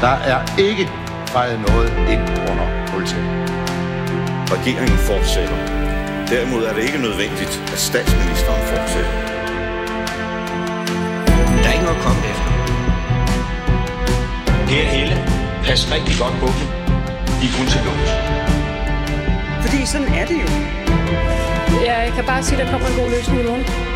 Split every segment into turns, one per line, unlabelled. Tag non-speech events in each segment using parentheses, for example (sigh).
Der er ikke fejret noget ind under politiet.
Regeringen fortsætter. Derimod er det ikke nødvendigt, at statsministeren fortsætter.
Der er ikke noget at komme efter. Per Helle, pas rigtig godt på dem. De er kun til lås.
Fordi sådan er det jo.
Ja, jeg kan bare sige, at der kommer en god løsning i morgen.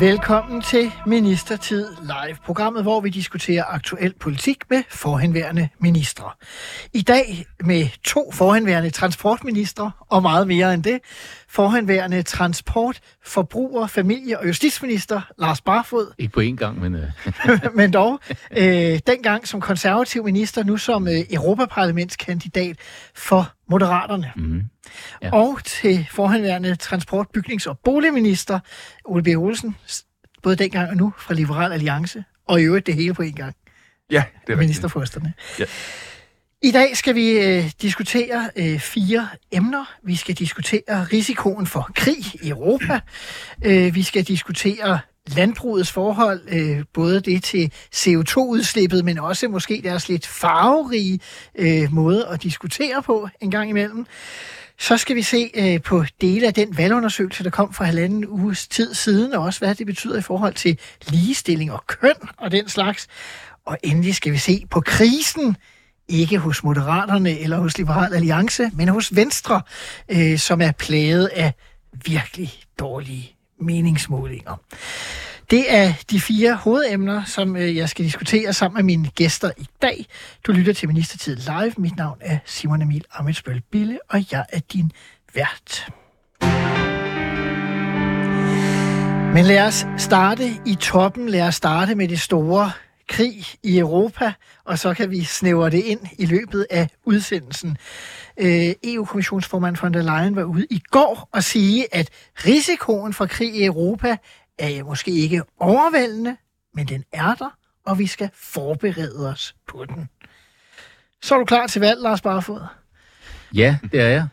Velkommen til Ministertid Live, programmet, hvor vi diskuterer aktuel politik med forhenværende ministre. I dag med to forhenværende transportministre og meget mere end det. Forhenværende transport, forbruger, familie og justitsminister Lars Barfod.
Ikke på én gang, men...
Øh. (laughs) men dog, øh, dengang som konservativ minister, nu som øh, Europaparlamentskandidat for Moderaterne. Mm-hmm. Ja. Og til forhenværende transport, bygnings- og boligminister Ole B. Olsen, både dengang og nu fra Liberal Alliance, og i øvrigt det hele på en gang.
Ja, det er
Ministerposterne.
Ja.
I dag skal vi øh, diskutere øh, fire emner. Vi skal diskutere risikoen for krig i Europa. Øh, vi skal diskutere landbrugets forhold, øh, både det til CO2-udslippet, men også måske deres lidt farverige øh, måde at diskutere på en gang imellem. Så skal vi se øh, på dele af den valgundersøgelse, der kom for halvanden uges tid siden, og også hvad det betyder i forhold til ligestilling og køn og den slags. Og endelig skal vi se på krisen, ikke hos Moderaterne eller hos Liberal Alliance, men hos Venstre, øh, som er plaget af virkelig dårlige meningsmålinger. Det er de fire hovedemner, som øh, jeg skal diskutere sammen med mine gæster i dag. Du lytter til Ministertid Live. Mit navn er Simon Emil Amitsbøl Bille, og jeg er din vært. Men lad os starte i toppen. Lad os starte med det store krig i Europa, og så kan vi snævre det ind i løbet af udsendelsen. Øh, EU-kommissionsformand von der Leyen var ude i går og sige, at risikoen for krig i Europa er måske ikke overvældende, men den er der, og vi skal forberede os på den. Så er du klar til valg, Lars Barfod?
Ja, det er jeg.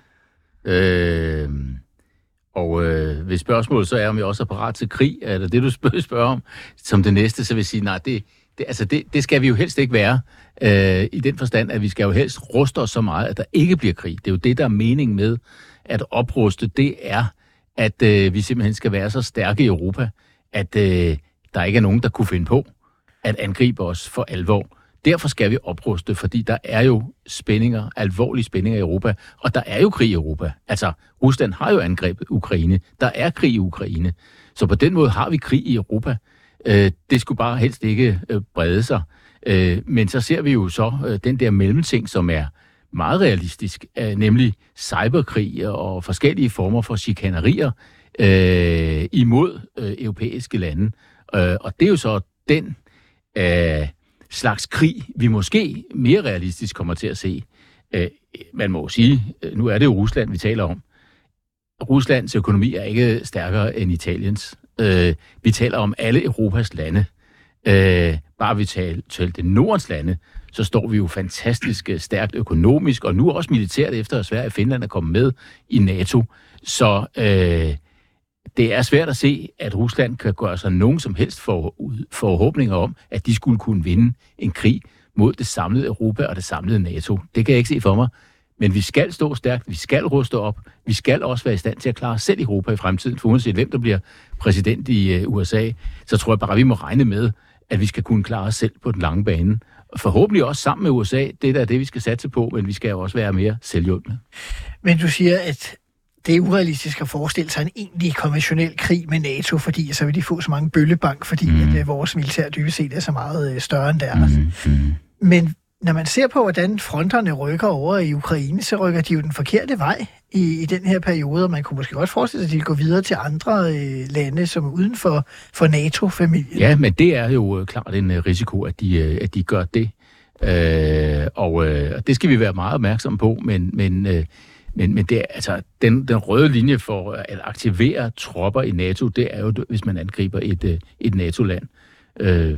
Øh, og øh, hvis spørgsmålet så er, om jeg også er parat til krig, er det det, du spørger, spørger om, som det næste, så vil jeg sige, nej, det, det, altså det, det skal vi jo helst ikke være, øh, i den forstand, at vi skal jo helst ruste os så meget, at der ikke bliver krig. Det er jo det, der er mening med at opruste, det er, at øh, vi simpelthen skal være så stærke i Europa, at øh, der ikke er nogen, der kunne finde på at angribe os for alvor. Derfor skal vi opruste, fordi der er jo spændinger, alvorlige spændinger i Europa, og der er jo krig i Europa. Altså, Rusland har jo angrebet Ukraine. Der er krig i Ukraine. Så på den måde har vi krig i Europa. Øh, det skulle bare helst ikke øh, brede sig. Øh, men så ser vi jo så øh, den der mellemting, som er meget realistisk, øh, nemlig cyberkrig og forskellige former for chikanerier øh, imod øh, europæiske lande. Øh, og det er jo så den øh, slags krig, vi måske mere realistisk kommer til at se. Øh, man må jo sige, øh, nu er det jo Rusland, vi taler om. Ruslands økonomi er ikke stærkere end Italiens. Øh, vi taler om alle Europas lande. Øh, bare vi taler til det Nordens lande, så står vi jo fantastisk øh, stærkt økonomisk, og nu også militært efter at Sverige og Finland er kommet med i NATO. Så øh, det er svært at se, at Rusland kan gøre sig nogen som helst for, forhåbninger om, at de skulle kunne vinde en krig mod det samlede Europa og det samlede NATO. Det kan jeg ikke se for mig. Men vi skal stå stærkt, vi skal ruste op, vi skal også være i stand til at klare os selv i Europa i fremtiden, for uanset hvem der bliver præsident i uh, USA, så tror jeg bare, at vi må regne med, at vi skal kunne klare os selv på den lange bane. Forhåbentlig også sammen med USA, det er det, vi skal satse på, men vi skal jo også være mere selvhjulpende.
Men du siger, at det er urealistisk at forestille sig en egentlig konventionel krig med NATO, fordi så vil de få så mange bøllebank, fordi mm. at, uh, vores militær dybest set er så meget uh, større end deres. Mm. Mm. Men når man ser på, hvordan fronterne rykker over i Ukraine, så rykker de jo den forkerte vej i, i den her periode, og man kunne måske godt forestille sig, at de går videre til andre øh, lande, som er uden for, for NATO-familien.
Ja, men det er jo øh, klart en øh, risiko, at de, øh, at de gør det. Øh, og øh, det skal vi være meget opmærksomme på, men, men, øh, men, men det er, altså, den, den røde linje for at aktivere tropper i NATO, det er jo, hvis man angriber et, et NATO-land. Øh,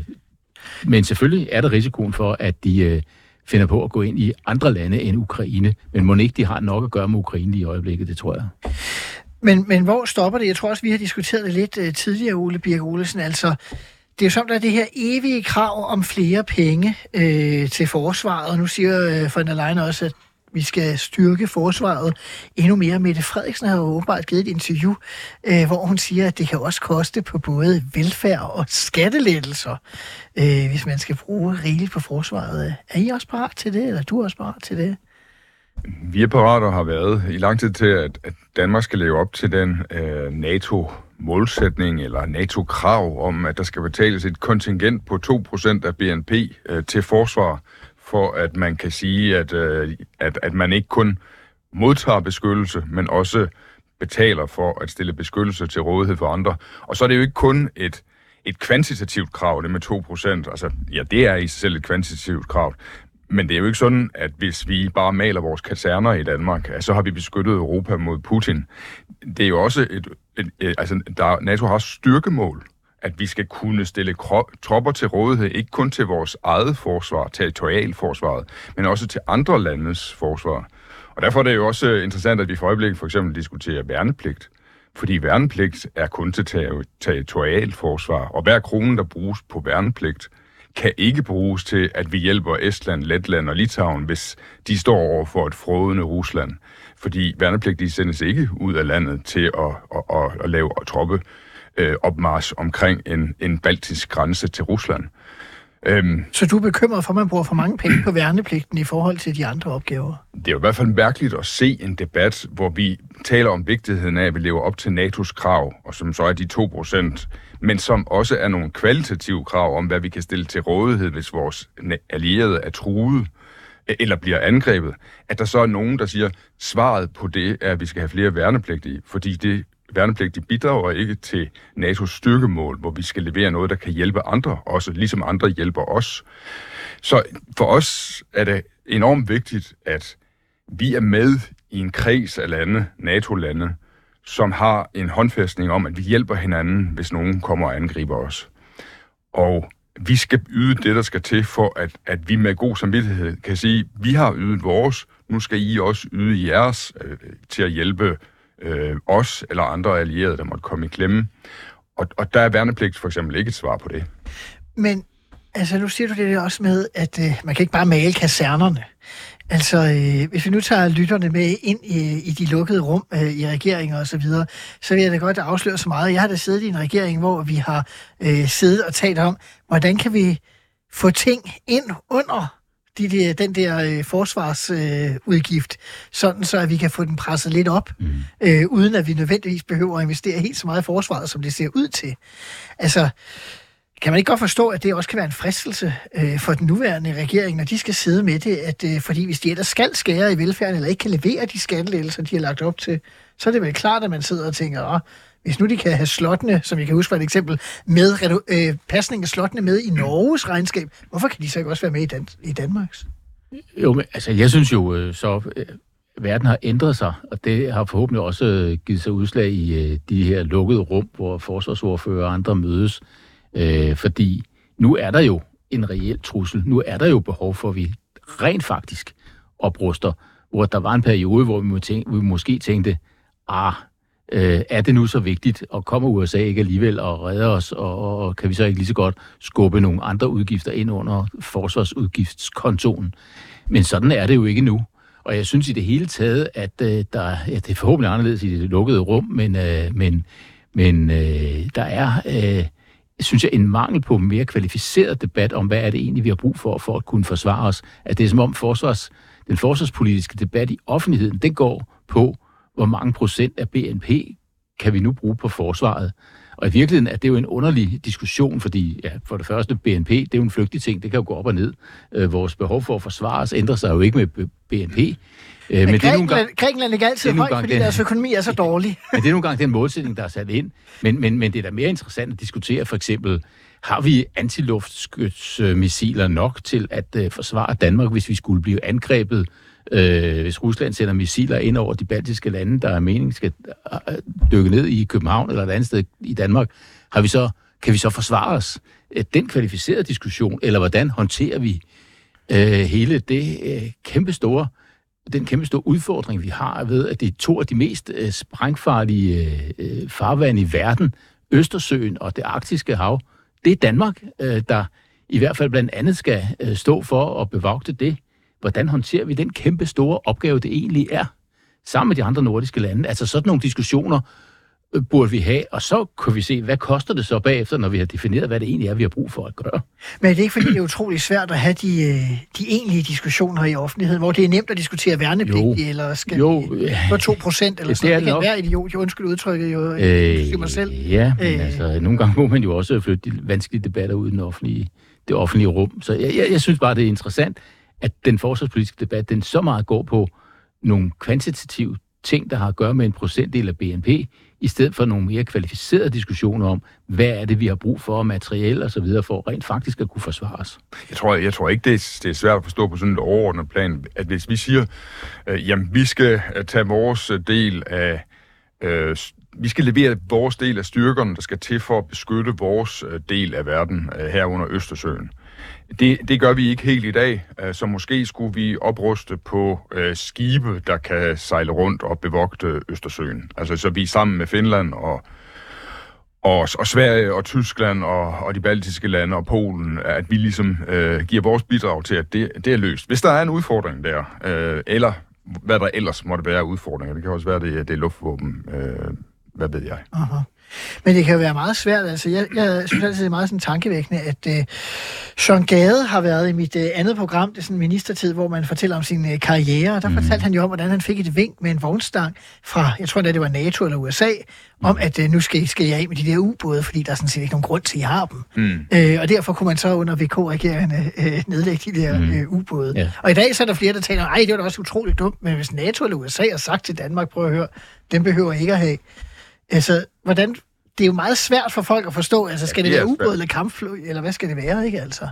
men selvfølgelig er der risikoen for, at de øh, finder på at gå ind i andre lande end Ukraine. Men må ikke de har nok at gøre med Ukraine i øjeblikket, det tror jeg.
Men, men hvor stopper det? Jeg tror også, vi har diskuteret det lidt øh, tidligere, Ole Birk Olesen. Altså, det er jo som, der er det her evige krav om flere penge øh, til forsvaret, og nu siger øh, von der Leyen også, at vi skal styrke forsvaret endnu mere. Mette Frederiksen har jo åbenbart givet et interview, øh, hvor hun siger, at det kan også koste på både velfærd og skattelettelser, øh, hvis man skal bruge rigeligt på forsvaret. Er I også parat til det, eller er du også parat til det?
Vi er parate og har været i lang tid til, at, at Danmark skal leve op til den øh, NATO-målsætning eller NATO-krav om, at der skal betales et kontingent på 2% af BNP øh, til forsvar, for at man kan sige, at, øh, at, at man ikke kun modtager beskyttelse, men også betaler for at stille beskyttelse til rådighed for andre. Og så er det jo ikke kun et, et kvantitativt krav, det med 2%. Altså, ja, det er i sig selv et kvantitativt krav. Men det er jo ikke sådan, at hvis vi bare maler vores kaserner i Danmark, så har vi beskyttet Europa mod Putin. Det er jo også et... et, et altså, der, NATO har styrkemål, at vi skal kunne stille tropper til rådighed, ikke kun til vores eget forsvar, territorialforsvaret, men også til andre landes forsvar. Og derfor er det jo også øh, interessant, at vi for øjeblikket for eksempel diskuterer værnepligt. Fordi værnepligt er kun til ter- territorialforsvar, og hver krone, der bruges på værnepligt, kan ikke bruges til, at vi hjælper Estland, Letland og Litauen, hvis de står over for et frådende Rusland. Fordi værnepligtige sendes ikke ud af landet til at, at, at, at lave troppe øh, opmars omkring en, en baltisk grænse til Rusland.
Øhm, så du er bekymret for, at man bruger for mange penge på værnepligten i forhold til de andre opgaver?
Det er jo i hvert fald mærkeligt at se en debat, hvor vi taler om vigtigheden af, at vi lever op til NATO's krav, og som så er de 2 procent, men som også er nogle kvalitative krav om, hvad vi kan stille til rådighed, hvis vores allierede er truet eller bliver angrebet, at der så er nogen, der siger, svaret på det er, at vi skal have flere værnepligtige, fordi det værnepligtige bidrager ikke til NATO's styrkemål, hvor vi skal levere noget, der kan hjælpe andre også, ligesom andre hjælper os. Så for os er det enormt vigtigt, at vi er med i en kreds af lande, NATO-lande, som har en håndfæstning om, at vi hjælper hinanden, hvis nogen kommer og angriber os. Og vi skal yde det, der skal til, for at, at vi med god samvittighed kan sige, vi har ydet vores, nu skal I også yde jeres øh, til at hjælpe øh, os eller andre allierede, der måtte komme i klemme. Og, og der er værnepligt for eksempel ikke et svar på det.
Men altså, nu siger du det også med, at øh, man kan ikke bare male kasernerne. Altså, øh, hvis vi nu tager lytterne med ind i, i de lukkede rum øh, i regeringen og så videre, så vil jeg da godt afsløre så meget. Jeg har da siddet i en regering, hvor vi har øh, siddet og talt om, hvordan kan vi få ting ind under de der, den der øh, forsvarsudgift, øh, sådan så at vi kan få den presset lidt op, mm. øh, uden at vi nødvendigvis behøver at investere helt så meget i forsvaret, som det ser ud til. Altså, kan man ikke godt forstå, at det også kan være en fristelse øh, for den nuværende regering, når de skal sidde med det, at øh, fordi hvis de ellers skal skære i velfærden, eller ikke kan levere de skattelettelser, de har lagt op til, så er det vel klart, at man sidder og tænker, åh, hvis nu de kan have slottene, som jeg kan huske for et eksempel, med øh, pasning af slottene med i Norges regnskab, hvorfor kan de så ikke også være med i, Dan- i Danmarks?
Jo, men altså, jeg synes jo, øh, så øh, verden har ændret sig, og det har forhåbentlig også øh, givet sig udslag i øh, de her lukkede rum, hvor forsvarsordfører og andre mødes, øh, fordi nu er der jo en reel trussel. Nu er der jo behov for, at vi rent faktisk opruster, hvor der var en periode, hvor vi, må tænke, vi måske tænkte, ah, øh, er det nu så vigtigt, og kommer USA ikke alligevel og redder os, og, og kan vi så ikke lige så godt skubbe nogle andre udgifter ind under forsvarsudgiftskontoen? Men sådan er det jo ikke nu. Og jeg synes i det hele taget, at øh, der, ja, det er forhåbentlig anderledes i det lukkede rum, men, øh, men, men øh, der er, øh, synes jeg, en mangel på mere kvalificeret debat om, hvad er det egentlig, vi har brug for, for at kunne forsvare os. At det er som om forsvars, den forsvarspolitiske debat i offentligheden, den går på, hvor mange procent af BNP kan vi nu bruge på forsvaret. Og i virkeligheden er det jo en underlig diskussion, fordi ja, for det første, BNP, det er jo en flygtig ting, det kan jo gå op og ned. Øh, vores behov for at forsvare os ændrer sig jo ikke med BNP. Øh,
men, men det er nogle gange, Grækenland ligger altid højt, fordi den, deres økonomi er så (laughs) dårlig.
men det er nogle gange den målsætning, der er sat ind. Men, men, men det er da mere interessant at diskutere for eksempel, har vi antiluftskytsmissiler nok til at uh, forsvare Danmark, hvis vi skulle blive angrebet øh, hvis Rusland sender missiler ind over de baltiske lande, der er meningen skal øh, dykke ned i København eller et andet sted i Danmark, har vi så, kan vi så forsvare os? Øh, den kvalificerede diskussion, eller hvordan håndterer vi øh, hele det øh, kæmpe store den kæmpe store udfordring, vi har ved, at det er to af de mest øh, sprængfarlige øh, øh, farvande i verden, Østersøen og det arktiske hav, det er Danmark, øh, der i hvert fald blandt andet skal øh, stå for at bevogte det. Hvordan håndterer vi den kæmpe store opgave, det egentlig er, sammen med de andre nordiske lande? Altså sådan nogle diskussioner øh, burde vi have, og så kan vi se, hvad koster det så bagefter, når vi har defineret, hvad det egentlig er, vi har brug for at gøre.
Men er det ikke, fordi det er utrolig svært at have de, øh, de egentlige diskussioner i offentligheden, hvor det er nemt at diskutere værnepligt, eller skal
Jo,
vi
øh,
på 2 procent, eller
det
sådan
er
noget? Det
det
kan være idiot, jeg undskyld udtrykket jo, øh, mig selv.
Ja, men
Øh.
øh. altså, nogle gange må man jo også flytte de vanskelige debatter ud i den offentlige, det offentlige rum. Så jeg, jeg, jeg synes bare, det er interessant, at den forsvarspolitiske debat, den så meget går på nogle kvantitative ting, der har at gøre med en procentdel af BNP, i stedet for nogle mere kvalificerede diskussioner om, hvad er det, vi har brug for, materiel og så videre, for rent faktisk at kunne forsvare os.
Jeg tror, jeg tror ikke, det er, det er svært at forstå på sådan et overordnet plan, at hvis vi siger, øh, jamen vi skal øh, tage vores øh, del af, øh, vi skal levere vores del af styrkerne, der skal til for at beskytte vores øh, del af verden øh, herunder Østersøen. Det, det gør vi ikke helt i dag, øh, så måske skulle vi opruste på øh, skibe, der kan sejle rundt og bevogte Østersøen. Altså så vi sammen med Finland og og, og Sverige og Tyskland og, og de baltiske lande og Polen, at vi ligesom øh, giver vores bidrag til, at det, det er løst. Hvis der er en udfordring der, øh, eller hvad der ellers måtte være udfordringer, det kan også være, det, det er luftvåben, øh, hvad ved jeg.
Aha. Men det kan jo være meget svært. Altså, jeg, jeg synes altid, det er meget sådan tankevækkende, at øh, Jean Gade har været i mit øh, andet program, det er sådan ministertid, hvor man fortæller om sin øh, karriere, og der mm. fortalte han jo om, hvordan han fik et vink med en vognstang fra, jeg tror, det var NATO eller USA, om at øh, nu skal, skal jeg af med de der ubåde, fordi der er sådan set ikke nogen grund til, at I har dem.
Mm.
Øh, og derfor kunne man så under VK-regeringen øh, nedlægge de der øh, ubåde.
Ja.
Og i dag så er der flere, der taler, ej, det var da også utroligt dumt, men hvis NATO eller USA har sagt til Danmark, prøv at høre, den behøver I ikke at have. Altså, hvordan... Det er jo meget svært for folk at forstå, altså skal
Ja,
det
det er
være ubåd eller kampfly, eller hvad skal det være, ikke altså?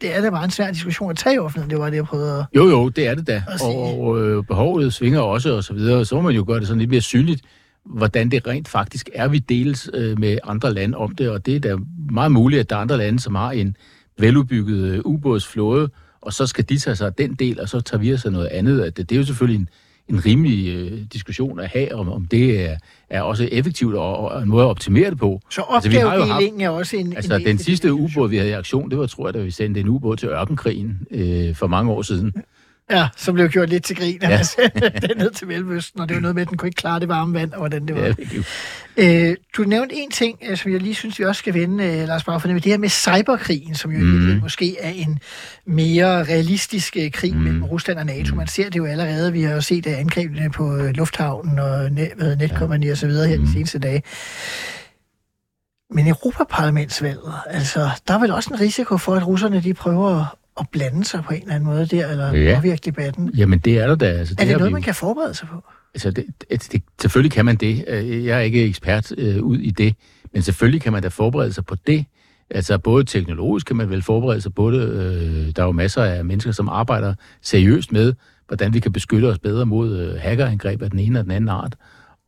Det er da bare en svær diskussion at tage i offentligheden, det var det, jeg prøvede at...
Jo, jo, det er det da.
Og
øh, behovet svinger også, og så videre. Så må man jo gøre det sådan lidt mere synligt, hvordan det rent faktisk er, vi deles øh, med andre lande om det. Og det er da meget muligt, at der er andre lande, som har en veludbygget øh, ubådsflåde, og så skal de tage sig af den del, og så tager vi os af noget andet. At Det, det er jo selvfølgelig en, en rimelig øh, diskussion at have, om, om det er, er også effektivt og, og en måde at optimere det på.
Så
Altså, vi har jo haft-
opgavedelingen er også en...
Altså,
en
den sidste ubåd, vi havde i aktion, det var, tror jeg, da vi sendte en ubåd til ørkenkrigen øh, for mange år siden.
Ja, som blev gjort lidt til grin,
Ja.
ja. altså, (laughs) den ned til Velvøsten, og det var noget med, at den kunne ikke klare det varme vand, og hvordan det var.
Ja,
Ja. Øh, du nævnte en ting, øh, som jeg lige synes, vi også skal vende, øh, Lars Bauer, for det her med cyberkrigen, som jo
Mhm.
mm. måske er en mere realistisk øh, krig mm. mellem Rusland og NATO. Man ser det jo allerede. Vi har jo set angrebene på lufthavnen og net, hvad hedder, netkompagni og så videre her
Mhm.
de seneste dage. Men Europaparlamentsvalget, altså, der er vel også en risiko for, at russerne de prøver at- blande sig på en eller anden måde der, eller
Ja.
påvirke debatten.
Jamen, det er der da. Altså,
Er det noget,
vi
man kan forberede sig på?
Altså, det, det, det, selvfølgelig kan man det. Øh, Jeg er ikke ekspert øh, ud i det, men selvfølgelig kan man da forberede sig på det. Altså, både teknologisk kan man vel forberede sig på det. Øh, der er jo masser af mennesker, som arbejder seriøst med, hvordan vi kan beskytte os bedre mod øh, hackerangreb af den ene og den anden art.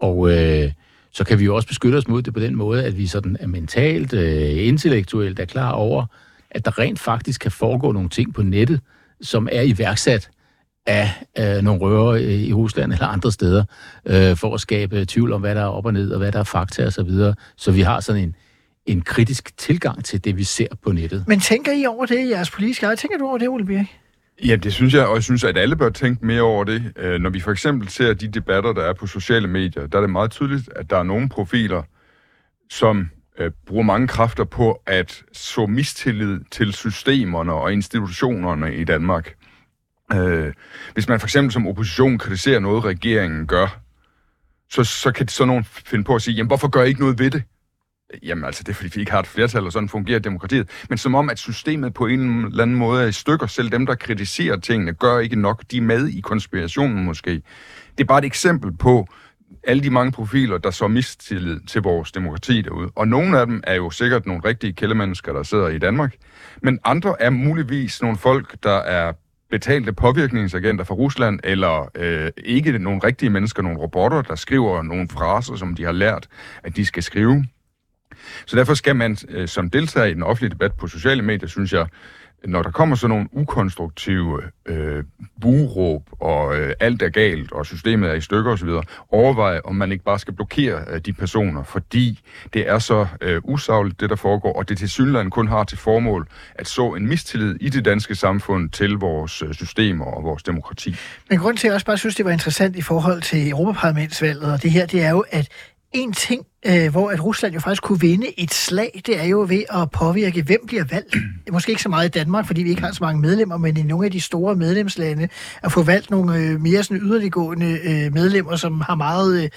Og øh, så kan vi jo også beskytte os mod det på den måde, at vi sådan er mentalt, øh, intellektuelt er klar over, at der rent faktisk kan foregå nogle ting på nettet, som er iværksat af øh, nogle røver i i Rusland eller andre steder, øh, for at skabe tvivl om, hvad der er op og ned, og hvad der er fakta og så videre. Så vi har sådan en, en kritisk tilgang til det, vi ser på nettet.
Men tænker I over det i jeres politiske eje? Tænker du over det, Ole Birk?
Ja, det synes jeg, og jeg synes, at alle bør tænke mere over det. Øh, Når vi for eksempel ser de debatter, der er på sociale medier, der er det meget tydeligt, at der er nogle profiler, som øh, bruger mange kræfter på at så mistillid til systemerne og institutionerne i Danmark. Øh, hvis man for eksempel som opposition kritiserer noget, regeringen gør, så, så kan så nogen finde på at sige, jamen hvorfor gør I ikke noget ved det? Jamen altså, det er fordi, vi ikke har et flertal, og sådan fungerer demokratiet. Men som om, at systemet på en eller anden måde er i stykker. Selv dem, der kritiserer tingene, gør ikke nok. De er med i konspirationen måske. Det er bare et eksempel på alle de mange profiler, der så mistillid til vores demokrati derude. Og nogle af dem er jo sikkert nogle rigtige kældemennesker, der sidder i Danmark. Men andre er muligvis nogle folk, der er betalte påvirkningsagenter fra Rusland, eller øh, ikke nogle rigtige mennesker, nogle robotter, der skriver nogle fraser, som de har lært, at de skal skrive. Så derfor skal man øh, som deltager i den offentlige debat på sociale medier, synes jeg, når der kommer sådan nogle ukonstruktive øh, buråb, og øh, alt er galt, og systemet er i stykker osv., overveje, om man ikke bare skal blokere øh, de personer, fordi det er så øh, usagligt, det der foregår, og det til synligheden kun har til formål at så en mistillid i det danske samfund til vores øh, systemer og vores demokrati.
Men grund til, at jeg også bare synes, det var interessant i forhold til Europaparlamentsvalget, og det her, det er jo, at en ting, øh, hvor at Rusland jo faktisk kunne vinde et slag, det er jo ved at påvirke, hvem bliver valgt. (clears throat) Måske ikke så meget i Danmark, fordi vi ikke har så mange medlemmer, men i nogle af de store medlemslande, at få valgt nogle øh, mere sådan yderliggående øh, medlemmer, som har meget, øh,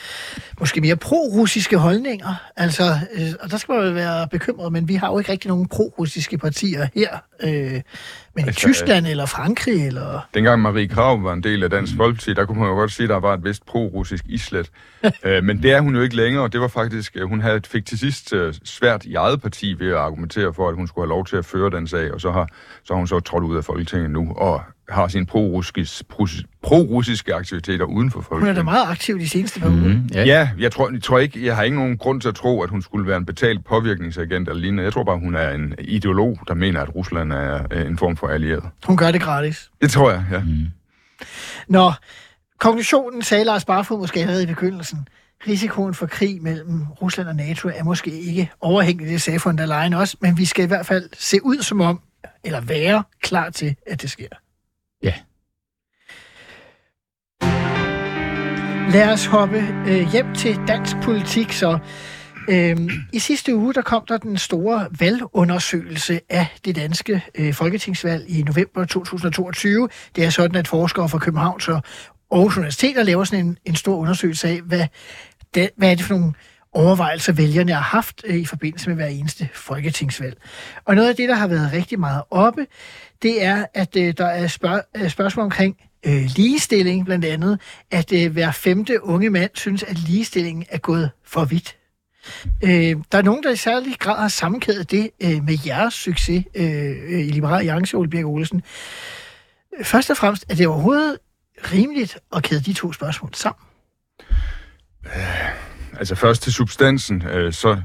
måske mere pro-russiske holdninger. Altså, øh, og der skal man jo være bekymret, men vi har jo ikke rigtig nogen pro-russiske partier her. Øh, men i
Altså,
Tyskland eller Frankrig, eller...
Dengang Marie Krav var en del af Dansk Folkeparti, der kunne man jo godt sige, at der var et vist pro-russisk islet. (laughs) øh, men det er hun jo ikke længere, og det var faktisk, øh, hun havde, fik til sidst øh, svært i eget parti ved at argumentere for, at hun skulle have lov til at føre den sag, og så har, så har hun så trådt ud af Folketinget nu, og har sine pro-russiske, pro-russiske aktiviteter uden for
Hun er
Folketinget.
da meget aktiv de seneste par uger.
Mm, ja.
Ja, jeg tror, jeg tror ikke, jeg har ikke nogen grund til at tro, at hun skulle være en betalt påvirkningsagent eller lignende. Jeg tror bare, hun er en ideolog, der mener, at Rusland er en form for allieret.
Hun gør det gratis.
Det tror jeg, ja.
Nå, konklusionen sagde Lars Barfod måske allerede i begyndelsen. Risikoen for krig mellem Rusland og NATO er måske ikke overhængende, det sagde von der Leyen også, men vi skal i hvert fald se ud som om, eller være klar til, at det sker.
Ja.
Lad os hoppe øh, hjem til dansk politik, så Øhm, I sidste uge der kom der den store valgundersøgelse af det danske øh, folketingsvalg i november 2022. Det er sådan, at forskere fra Københavns og Aarhus Universitet laver sådan en, en stor undersøgelse af, hvad, da, hvad er det for nogle overvejelser, vælgerne har haft øh, i forbindelse med hver eneste folketingsvalg. Og noget af det, der har været rigtig meget oppe, det er, at øh, der er spørg- øh, spørgsmål omkring øh, ligestilling, blandt andet, at øh, hver femte unge mand synes, at ligestillingen er gået for vidt. Øh, der er nogen, der i særlig grad har sammenkædet det øh, med jeres succes øh, i Liberal Alliance, Ole Birk Olsen. Først og fremmest, er det overhovedet rimeligt at kæde de to spørgsmål sammen?
Altså først til substansen, øh, så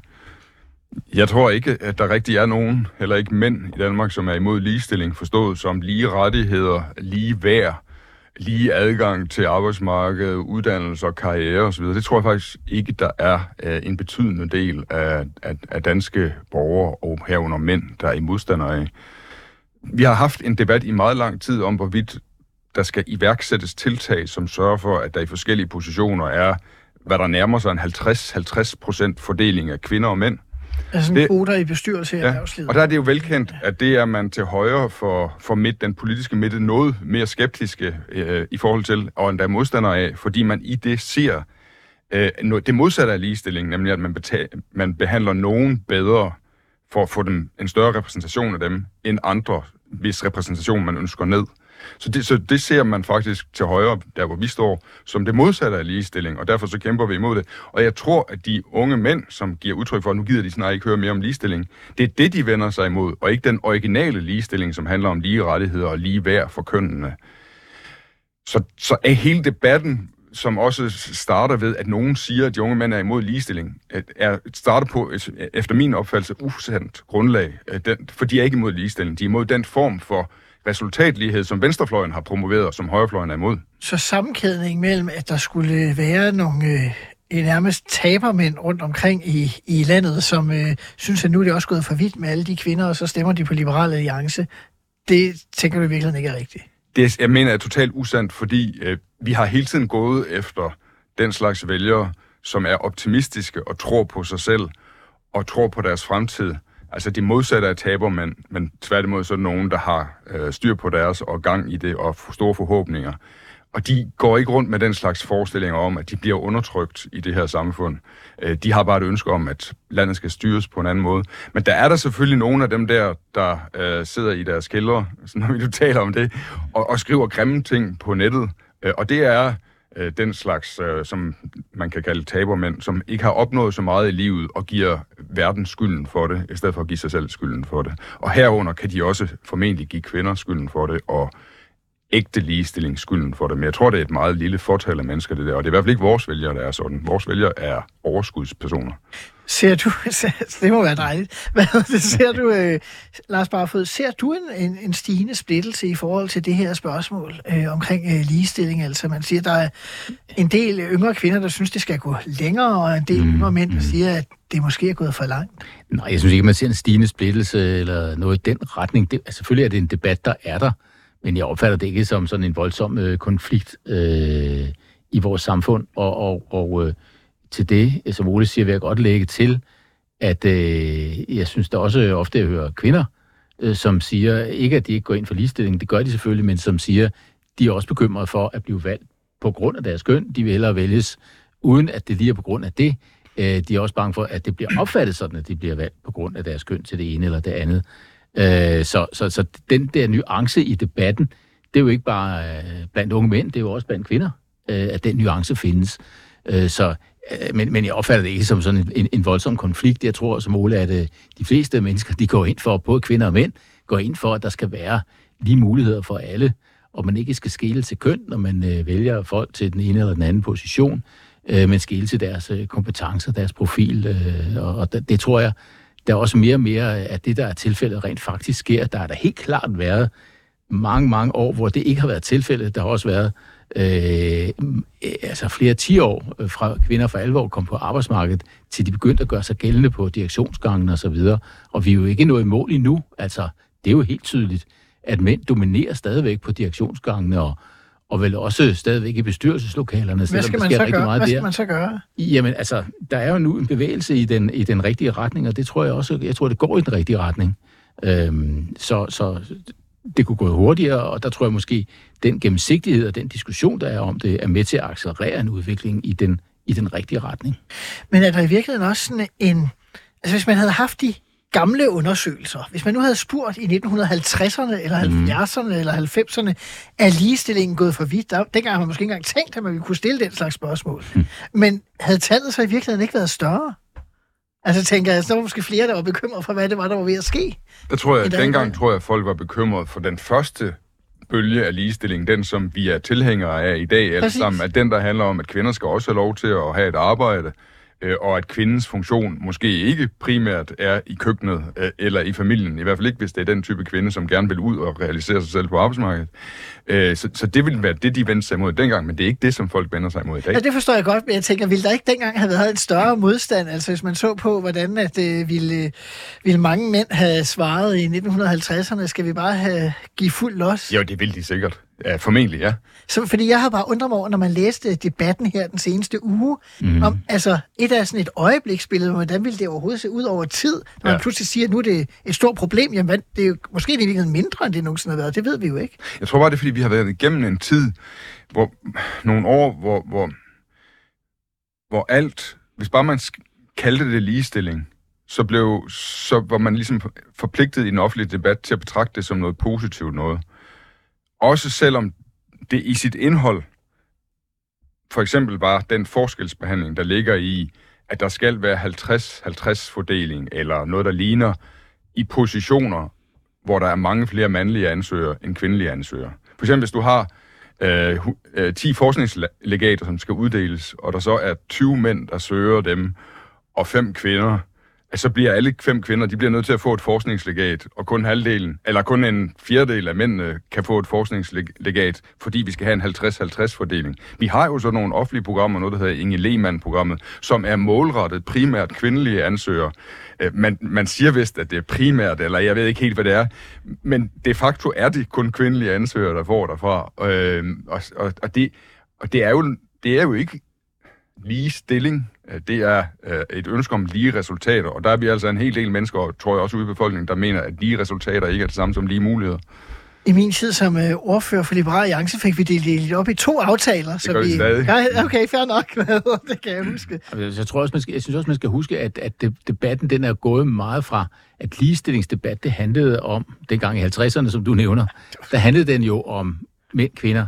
jeg tror ikke, at der rigtig er nogen, heller ikke mænd i Danmark, som er imod ligestilling, forstået som lige rettigheder, lige værd, lige adgang til arbejdsmarkedet, uddannelse og karriere osv. Det tror jeg faktisk ikke, der er øh, en betydende del af, af, af danske borgere og herunder mænd, der er i modstandere af. Vi har haft en debat i meget lang tid om, hvorvidt der skal iværksættes tiltag, som sørger for, at der i forskellige positioner er, hvad der nærmer sig en 50-50 procent fordeling af kvinder og mænd.
Altså sådan
Det-
kvoter i bestyrelse i
Ja,
erhvervslivet.
og der er det jo velkendt, at det er man til højre for, for midt, den politiske midte noget mere skeptiske øh, i forhold til, og endda modstandere af, fordi man i det ser øh, det modsatte af ligestilling, nemlig at man, beta- man behandler nogen bedre for at få dem en større repræsentation af dem, end andre, hvis repræsentation man ønsker ned. Så det, så det ser man faktisk til højre, der hvor vi står, som det modsatte af ligestilling, og derfor så kæmper vi imod det. Og jeg tror, at de unge mænd, som giver udtryk for, at nu gider de snart ikke høre mere om ligestilling, det er det, de vender sig imod, og ikke den originale ligestilling, som handler om lige rettigheder og lige værd for kønnene. Så, så er hele debatten, som også starter ved, at nogen siger, at de unge mænd er imod ligestilling, at- er starter på, efter min opfattelse, usandt grundlag. Den, for de er ikke imod ligestilling. De er imod den form for resultatlighed, som venstrefløjen har promoveret, og som højrefløjen er imod.
Så sammenkædning mellem, at der skulle være nogle øh, nærmest tabermænd rundt omkring i, i landet, som øh, synes, at nu er det også gået for vidt med alle de kvinder, og så stemmer de på Liberal Alliance. Det tænker du i virkeligheden ikke er rigtigt.
Det, jeg mener er totalt usandt, fordi øh, vi har hele tiden gået efter den slags vælgere, som er optimistiske og tror på sig selv og tror på deres fremtid. Altså de modsatte af taber, men men tværtimod så er det nogen, der har øh, styr på deres og gang i det og store forhåbninger. Og de går ikke rundt med den slags forestillinger om, at de bliver undertrykt i det her samfund. Øh, de har bare et ønske om, at landet skal styres på en anden måde. Men der er der selvfølgelig nogle af dem der, der øh, sidder i deres kældre, (laughs) når vi nu taler om det, og, og skriver grimme ting på nettet. Øh, og det er øh, den slags, øh, som man kan kalde tabermænd, som ikke har opnået så meget i livet og giver verden skylden for det, i stedet for at give sig selv skylden for det. Og herunder kan de også formentlig give kvinder skylden for det, og ægte ligestilling skylden for det. Men jeg tror, det er et meget lille fortal af mennesker, det der. Og det er i hvert fald ikke vores vælgere, der er sådan. Vores vælgere er overskudspersoner.
Ser du, (laughs) det må være dejligt, hvad det, ser du, øh, Lars Barfod, ser du en, en, en stigende splittelse i forhold til det her spørgsmål øh, omkring øh, ligestilling? Altså man siger, der er en del yngre kvinder, der synes, det skal gå længere, og en del
Mm,
yngre mænd, der
mm.
siger, at det måske er gået for langt.
Nej, jeg synes ikke, man ser en stigende splittelse eller noget i den retning. Det, altså, selvfølgelig er det en debat, der er der, men jeg opfatter det ikke som sådan en voldsom øh, konflikt øh, i vores samfund. Og, og, og øh, til det, som Ole siger, vil jeg godt lægge til, at øh, jeg synes, der også ofte jeg hører kvinder, øh, som siger, ikke at de ikke går ind for ligestilling, det gør de selvfølgelig, men som siger, de er også bekymrede for at blive valgt på grund af deres køn. De vil hellere vælges, uden at det lige er på grund af det. Øh, de er også bange for, at det bliver opfattet sådan, at de bliver valgt på grund af deres køn til det ene eller det andet. Øh, så, så, så den der nuance i debatten, det er jo ikke bare øh, blandt unge mænd, det er jo også blandt kvinder, øh, at den nuance findes. Øh, så, øh, men, men jeg opfatter det ikke som sådan en, en, en voldsom konflikt. Jeg tror som Ole, at øh, de fleste mennesker, de går ind for, både kvinder og mænd, går ind for, at der skal være lige muligheder for alle, og man ikke skal skele til køn, når man øh, vælger folk til den ene eller den anden position, øh, men skele til deres øh, kompetencer, deres profil, øh, og, og det, det tror jeg, der er også mere og mere, at det, der er tilfældet, rent faktisk sker. Der er der helt klart været mange, mange år, hvor det ikke har været tilfældet. Der har også været øh, altså flere 10 år øh, fra kvinder for alvor kom på arbejdsmarkedet, til de begyndte at gøre sig gældende på direktionsgangen og så videre. Og vi er jo ikke nået i mål endnu. Altså, det er jo helt tydeligt, at mænd dominerer stadigvæk på direktionsgangene og, og vel også stadigvæk i bestyrelseslokalerne,
Hvad skal man
sker
så
rigtig
gøre?
meget
Hvad
der.
skal man så gøre?
Jamen altså, der er jo nu en bevægelse i den, i den rigtige retning, og det tror jeg også, jeg tror, det går i den rigtige retning. Øhm, så, så det kunne gå hurtigere, og der tror jeg måske, den gennemsigtighed og den diskussion, der er om det, er med til at accelerere en udvikling i den, i den rigtige retning.
Men er der i virkeligheden også sådan en... Altså hvis man havde haft de gamle undersøgelser, hvis man nu havde spurgt i 1950'erne, eller
Mhm.
70'erne, eller 90'erne, er ligestillingen gået for vidt? Der, dengang har man måske ikke engang tænkt, at man ville kunne stille den slags spørgsmål.
Mhm.
Men havde tallet så i virkeligheden ikke været større? Altså tænker jeg, så var måske flere, der var bekymret for, hvad det var, der var ved at ske.
Der tror jeg, dengang tror jeg, at folk var bekymret for den første bølge af ligestilling, den som vi er tilhængere af i dag alle
Præcis.
sammen, at den, der handler om, at kvinder skal også have lov til at have et arbejde, øh, og at kvindens funktion måske ikke primært er i køkkenet øh, eller i familien, i hvert fald ikke, hvis det er den type kvinde, som gerne vil ud og realisere sig selv på arbejdsmarkedet. Øh, så, så det ville være det, de vendte sig imod dengang, men det er ikke det, som folk vender sig imod i dag.
Ja, det forstår jeg godt, men jeg tænker, ville der ikke dengang have været en større modstand? Altså hvis man så på, hvordan at, øh, ville, ville mange mænd have svaret i 1950'erne, skal vi bare have, give fuld los?
Jo, det vil de sikkert. Ja, formentlig, ja.
Så, fordi jeg har bare undret mig over, når man læste debatten her den seneste uge, mm. om altså et af sådan et øjebliksbillede, hvordan ville det overhovedet se ud over tid, når ja. Man pludselig siger, at nu er det et stort problem, jamen det er jo måske i virkeligheden mindre, end det nogensinde har været, det ved vi jo ikke.
Jeg tror bare, det er, fordi vi har været igennem en tid, hvor nogle år, hvor, hvor, hvor alt, hvis bare man kaldte det ligestilling, så, blev, så var man ligesom forpligtet i den offentlige debat til at betragte det som noget positivt noget. Også selvom det i sit indhold, for eksempel var den forskelsbehandling, der ligger i, at der skal være 50-50 fordeling, eller noget, der ligner, i positioner, hvor der er mange flere mandlige ansøgere end kvindelige ansøgere. For eksempel, hvis du har øh, øh, 10 forskningslegater, som skal uddeles, og der så er 20 mænd, der søger dem, og fem kvinder, at så bliver alle fem kvinder, de bliver nødt til at få et forskningslegat, og kun halvdelen, eller kun en fjerdedel af mændene kan få et forskningslegat, fordi vi skal have en 50-50 fordeling. Vi har jo så nogle offentlige programmer, noget der hedder Inge Lehmann-programmet, som er målrettet primært kvindelige ansøgere. Øh, man, man siger vist, at det er primært, eller jeg ved ikke helt, hvad det er, men de facto er det kun kvindelige ansøgere, der får derfra. Øh, og, og, og, det, og det, er jo, det er jo ikke lige stilling. Øh, Det er øh, et ønske om lige resultater, og der er vi altså en hel del mennesker, og tror jeg også ude i befolkningen, der mener, at lige resultater ikke er det samme som lige muligheder.
I min tid som øh, ordfører for Liberale Alliance fik vi delt det op i to aftaler. Det
gør vi stadig.
Ja, okay, fair nok. (laughs) det kan jeg huske.
Altså, Jeg, tror også, man skal, jeg synes også, man skal huske, at, at de- debatten den er gået meget fra, at ligestillingsdebat, det handlede om, dengang i 50'erne, som du nævner, der handlede den jo om mænd, kvinder.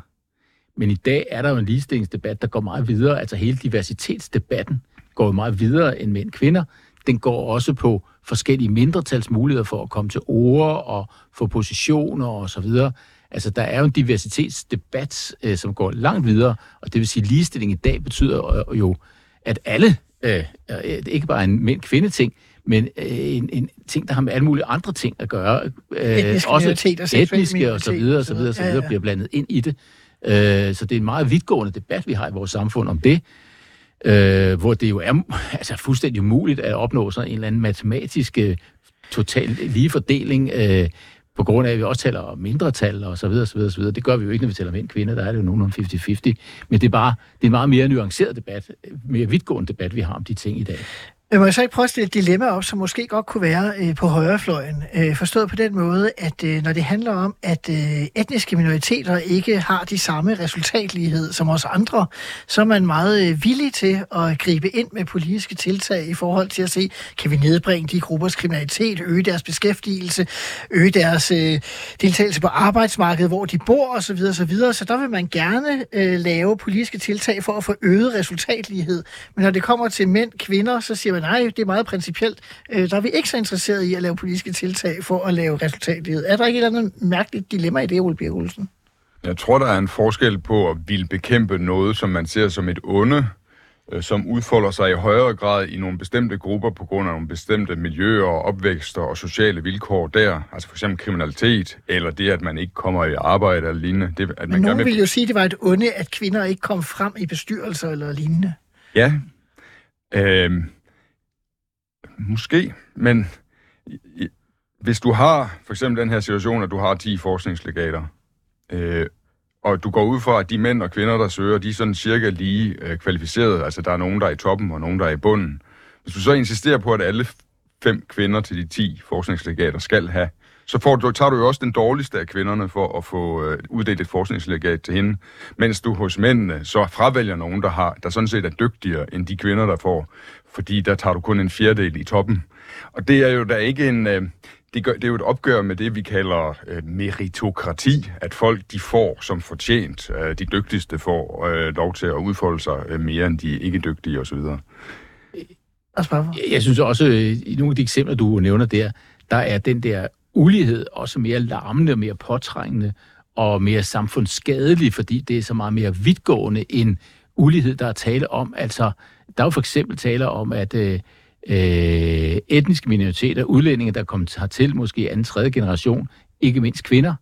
Men i dag er der jo en ligestillingsdebat, der går meget videre. Altså hele diversitetsdebatten går jo meget videre end mænd, kvinder. Den går også på forskellige mindretals muligheder for at komme til ord og få positioner og så videre. Altså, der er jo en diversitetsdebat, øh, som går langt videre, og det vil sige, at ligestilling i dag betyder øh, jo, at alle, øh, øh, ikke bare en mænd-kvinde-ting, men øh, en, en ting, der har med alle mulige andre ting at gøre. Øh,
Etniske seksuelle
etniske og så videre, og så videre, og så
Ja,
videre,
ja.
bliver blandet ind i det. Øh, så det er en meget vidtgående debat, vi har i vores samfund om det, øh, hvor det jo er (laughs) altså, fuldstændig umuligt at opnå sådan en eller anden matematisk øh, total lige fordeling, øh, på grund af, at vi også taler om mindretal og så videre, så videre, så videre. Det gør vi jo ikke, når vi taler mænd og kvinder, der er det jo nogenlunde 50-50. Men det er bare det er en meget mere nuanceret debat, mere vidtgående debat, vi har om de ting i dag.
Men må jeg så ikke prøve at stille et dilemma op, som måske godt kunne være øh, på højrefløjen? Øh, forstået på den måde, at øh, når det handler om, at øh, etniske minoriteter ikke har de samme resultatlighed som os andre, så er man meget øh, villig til at gribe ind med politiske tiltag i forhold til at se, kan vi nedbringe de gruppers kriminalitet, øge deres beskæftigelse, øge deres øh, deltagelse på arbejdsmarkedet, hvor de bor osv. osv. Så der vil man gerne øh, lave politiske tiltag for at få øget resultatlighed. Men når det kommer til mænd, kvinder, så siger man, nej, det er meget principielt. Øh, der er vi ikke så interesseret i at lave politiske tiltag for at lave resultatlighed. Er der ikke et eller andet mærkeligt dilemma i det, Ole Birk Olsen?
Jeg tror, der er en forskel på at ville bekæmpe noget, som man ser som et onde, øh, som udfolder sig i højere grad i nogle bestemte grupper på grund af nogle bestemte miljøer, opvækster og sociale vilkår der. Altså for eksempel kriminalitet, eller det, at man ikke kommer i arbejde eller lignende. Det, at man
Men nogen
gerne
vil jo sige, at det var et onde, at kvinder ikke kom frem i bestyrelser eller lignende.
Ja. Øhm, måske, men hvis du har for eksempel den her situation, at du har 10 forskningslegater, øh, og du går ud fra, at de mænd og kvinder, der søger, de er sådan cirka lige øh, kvalificerede, altså der er nogen, der er i toppen, og nogen, der er i bunden. Hvis du så insisterer på, at alle fem kvinder til de 10 forskningslegater skal have, så får du, tager du jo også den dårligste af kvinderne for at få øh, uddelt et forskningslegat til hende, mens du hos mændene så fravælger nogen, der, har, der sådan set er dygtigere end de kvinder, der får, fordi der tager du kun en fjerdedel i toppen. Og det er jo da ikke en... Øh, det, gør, det er jo et opgør med det, vi kalder øh, meritokrati, at folk de får som fortjent, øh, de dygtigste får øh, lov til at udfolde sig øh, mere end de ikke dygtige osv.
Jeg synes også, øh, i nogle af de eksempler, du nævner der, der er den der ulighed også mere larmende, mere påtrængende og mere samfundsskadelig, fordi det er så meget mere vidtgående end ulighed, der er tale om. Altså, der er jo for eksempel tale om, at øh, øh, etniske minoriteter, udlændinge, der kommer hertil, måske anden, tredje generation, ikke mindst kvinder,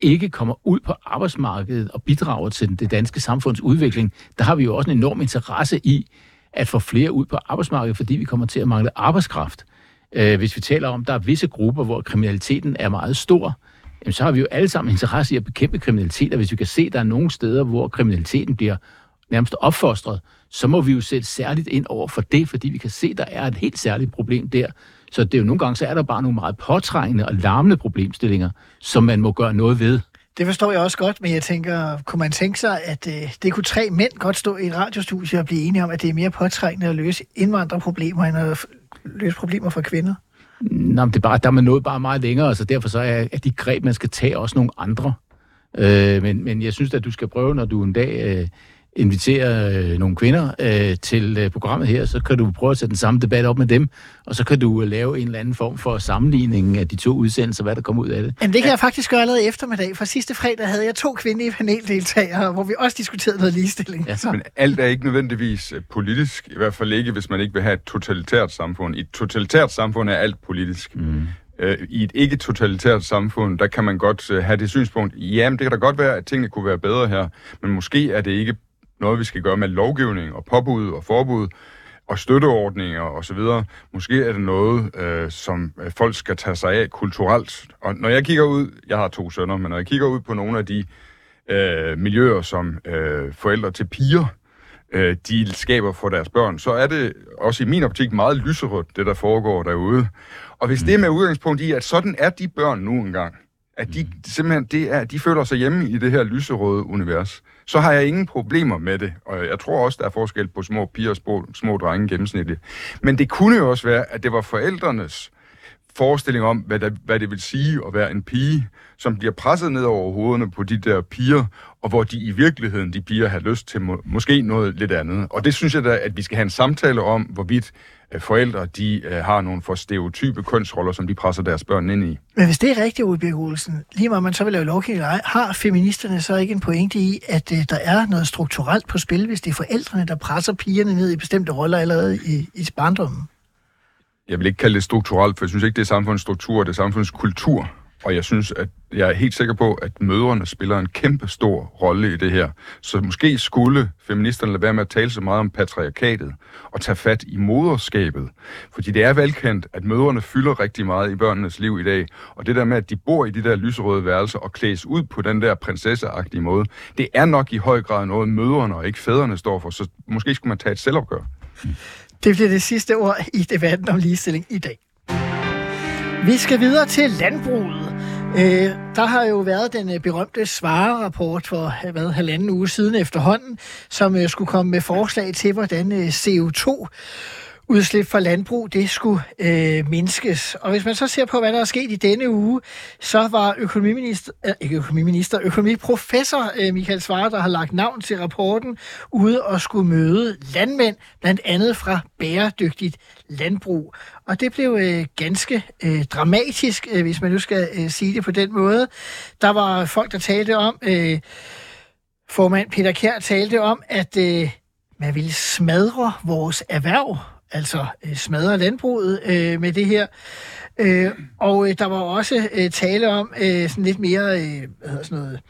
ikke kommer ud på arbejdsmarkedet og bidrager til det danske samfunds udvikling. Der har vi jo også en enorm interesse i at få flere ud på arbejdsmarkedet, fordi vi kommer til at mangle arbejdskraft. Øh, hvis vi taler om, at der er visse grupper, hvor kriminaliteten er meget stor, jamen, så har vi jo alle sammen interesse i at bekæmpe kriminalitet, og hvis vi kan se, at der er nogle steder, hvor kriminaliteten bliver nærmest opfostret, så må vi jo sætte særligt ind over for det, fordi vi kan se, at der er et helt særligt problem der. Så det er jo nogle gange, så er der bare nogle meget påtrængende og larmende problemstillinger, som man må gøre noget ved.
Det forstår jeg også godt, men jeg tænker, kunne man tænke sig, at øh, det kunne tre mænd godt stå i et radiostudie og blive enige om, at det er mere påtrængende at løse indvandrerproblemer, end at løse problemer for kvinder?
Nå, men det er bare, der er man nået bare meget længere, så derfor så er, er de greb, man skal tage, også nogle andre. Øh, men, men jeg synes at du skal prøve, når du en dag øh, inviterer øh, nogle kvinder øh, til øh, programmet her, så kan du prøve at sætte den samme debat op med dem, og så kan du øh, lave en eller anden form for sammenligning af de to udsendelser, hvad der kommer ud af det.
Men det kan jeg faktisk gøre allerede eftermiddag, for sidste fredag havde jeg to kvindelige paneldeltagere, hvor vi også diskuterede noget ligestilling.
Ja,
Så,
Men alt er ikke nødvendigvis øh, politisk, i hvert fald ikke, hvis man ikke vil have et totalitært samfund. I et totalitært samfund er alt politisk. Mm. Øh, I et ikke-totalitært samfund, der kan man godt øh, have det synspunkt, jamen det kan da godt være, at tingene kunne være bedre her, men måske er det ikke noget, vi skal gøre med lovgivning og påbud og forbud og støtteordninger osv. Måske er det noget, øh, som øh, folk skal tage sig af kulturelt. Og når jeg kigger ud, jeg har to sønner, men når jeg kigger ud på nogle af de øh, miljøer, som øh, forældre til piger, øh, de skaber for deres børn, så er det også i min optik meget lyserødt, det der foregår derude. Og hvis mm. det er med udgangspunkt i, at sådan er de børn nu engang, at de simpelthen det er, de føler sig hjemme i det her lyserøde univers, så har jeg ingen problemer med det. Og jeg tror også, der er forskel på små piger og små, små drenge gennemsnitligt. Men det kunne jo også være, at det var forældrenes forestilling om, hvad, der, hvad det vil sige at være en pige, som bliver presset ned over hovederne på de der piger, og hvor de i virkeligheden, de piger, har lyst til må, måske noget lidt andet. Og det synes jeg da, at vi skal have en samtale om, hvorvidt forældre, de øh, har nogle for stereotype kønsroller, som de presser deres børn ind i.
Men hvis det er rigtigt, Ole Birk Olsen, lige meget man så vil lave lovgivning eller ej, har feministerne så ikke en pointe i, at øh, der er noget strukturelt på spil, hvis det er forældrene, der presser pigerne ned i bestemte roller allerede i, i barndommen?
Jeg vil ikke kalde det strukturelt, for jeg synes ikke, det er samfundsstruktur, det er samfundskultur. Og jeg synes, at jeg er helt sikker på, at mødrene spiller en kæmpe stor rolle i det her. Så måske skulle feministerne lade være med at tale så meget om patriarkatet og tage fat i moderskabet. Fordi det er velkendt, at mødrene fylder rigtig meget i børnenes liv i dag. Og det der med, at de bor i de der lyserøde værelser og klædes ud på den der prinsesseagtige måde, det er nok i høj grad noget, mødrene og ikke fædrene står for. Så måske skulle man tage et selvopgør.
Det bliver det sidste ord i debatten om ligestilling i dag. Vi skal videre til landbruget. Øh, der har jo været den øh, berømte svarerapport for øh, hvad, halvanden uge siden efterhånden, som øh, skulle komme med forslag til, hvordan øh, CO2 udslip fra landbrug, det skulle øh, mindskes. Og hvis man så ser på, hvad der er sket i denne uge, så var økonomiminister, øh, ikke økonomiminister, økonomiprofessor øh, Michael Svare, der har lagt navn til rapporten, ude og skulle møde landmænd, blandt andet fra bæredygtigt landbrug. Og det blev øh, ganske øh, dramatisk, øh, hvis man nu skal øh, sige det på den måde. Der var folk, der talte om, øh, formand Peter Kjær talte om, at øh, man ville smadre vores erhverv, altså øh, smadre landbruget øh, med det her. Øh, og øh, der var også øh, tale om øh, sådan lidt mere, øh, hvad hedder sådan noget,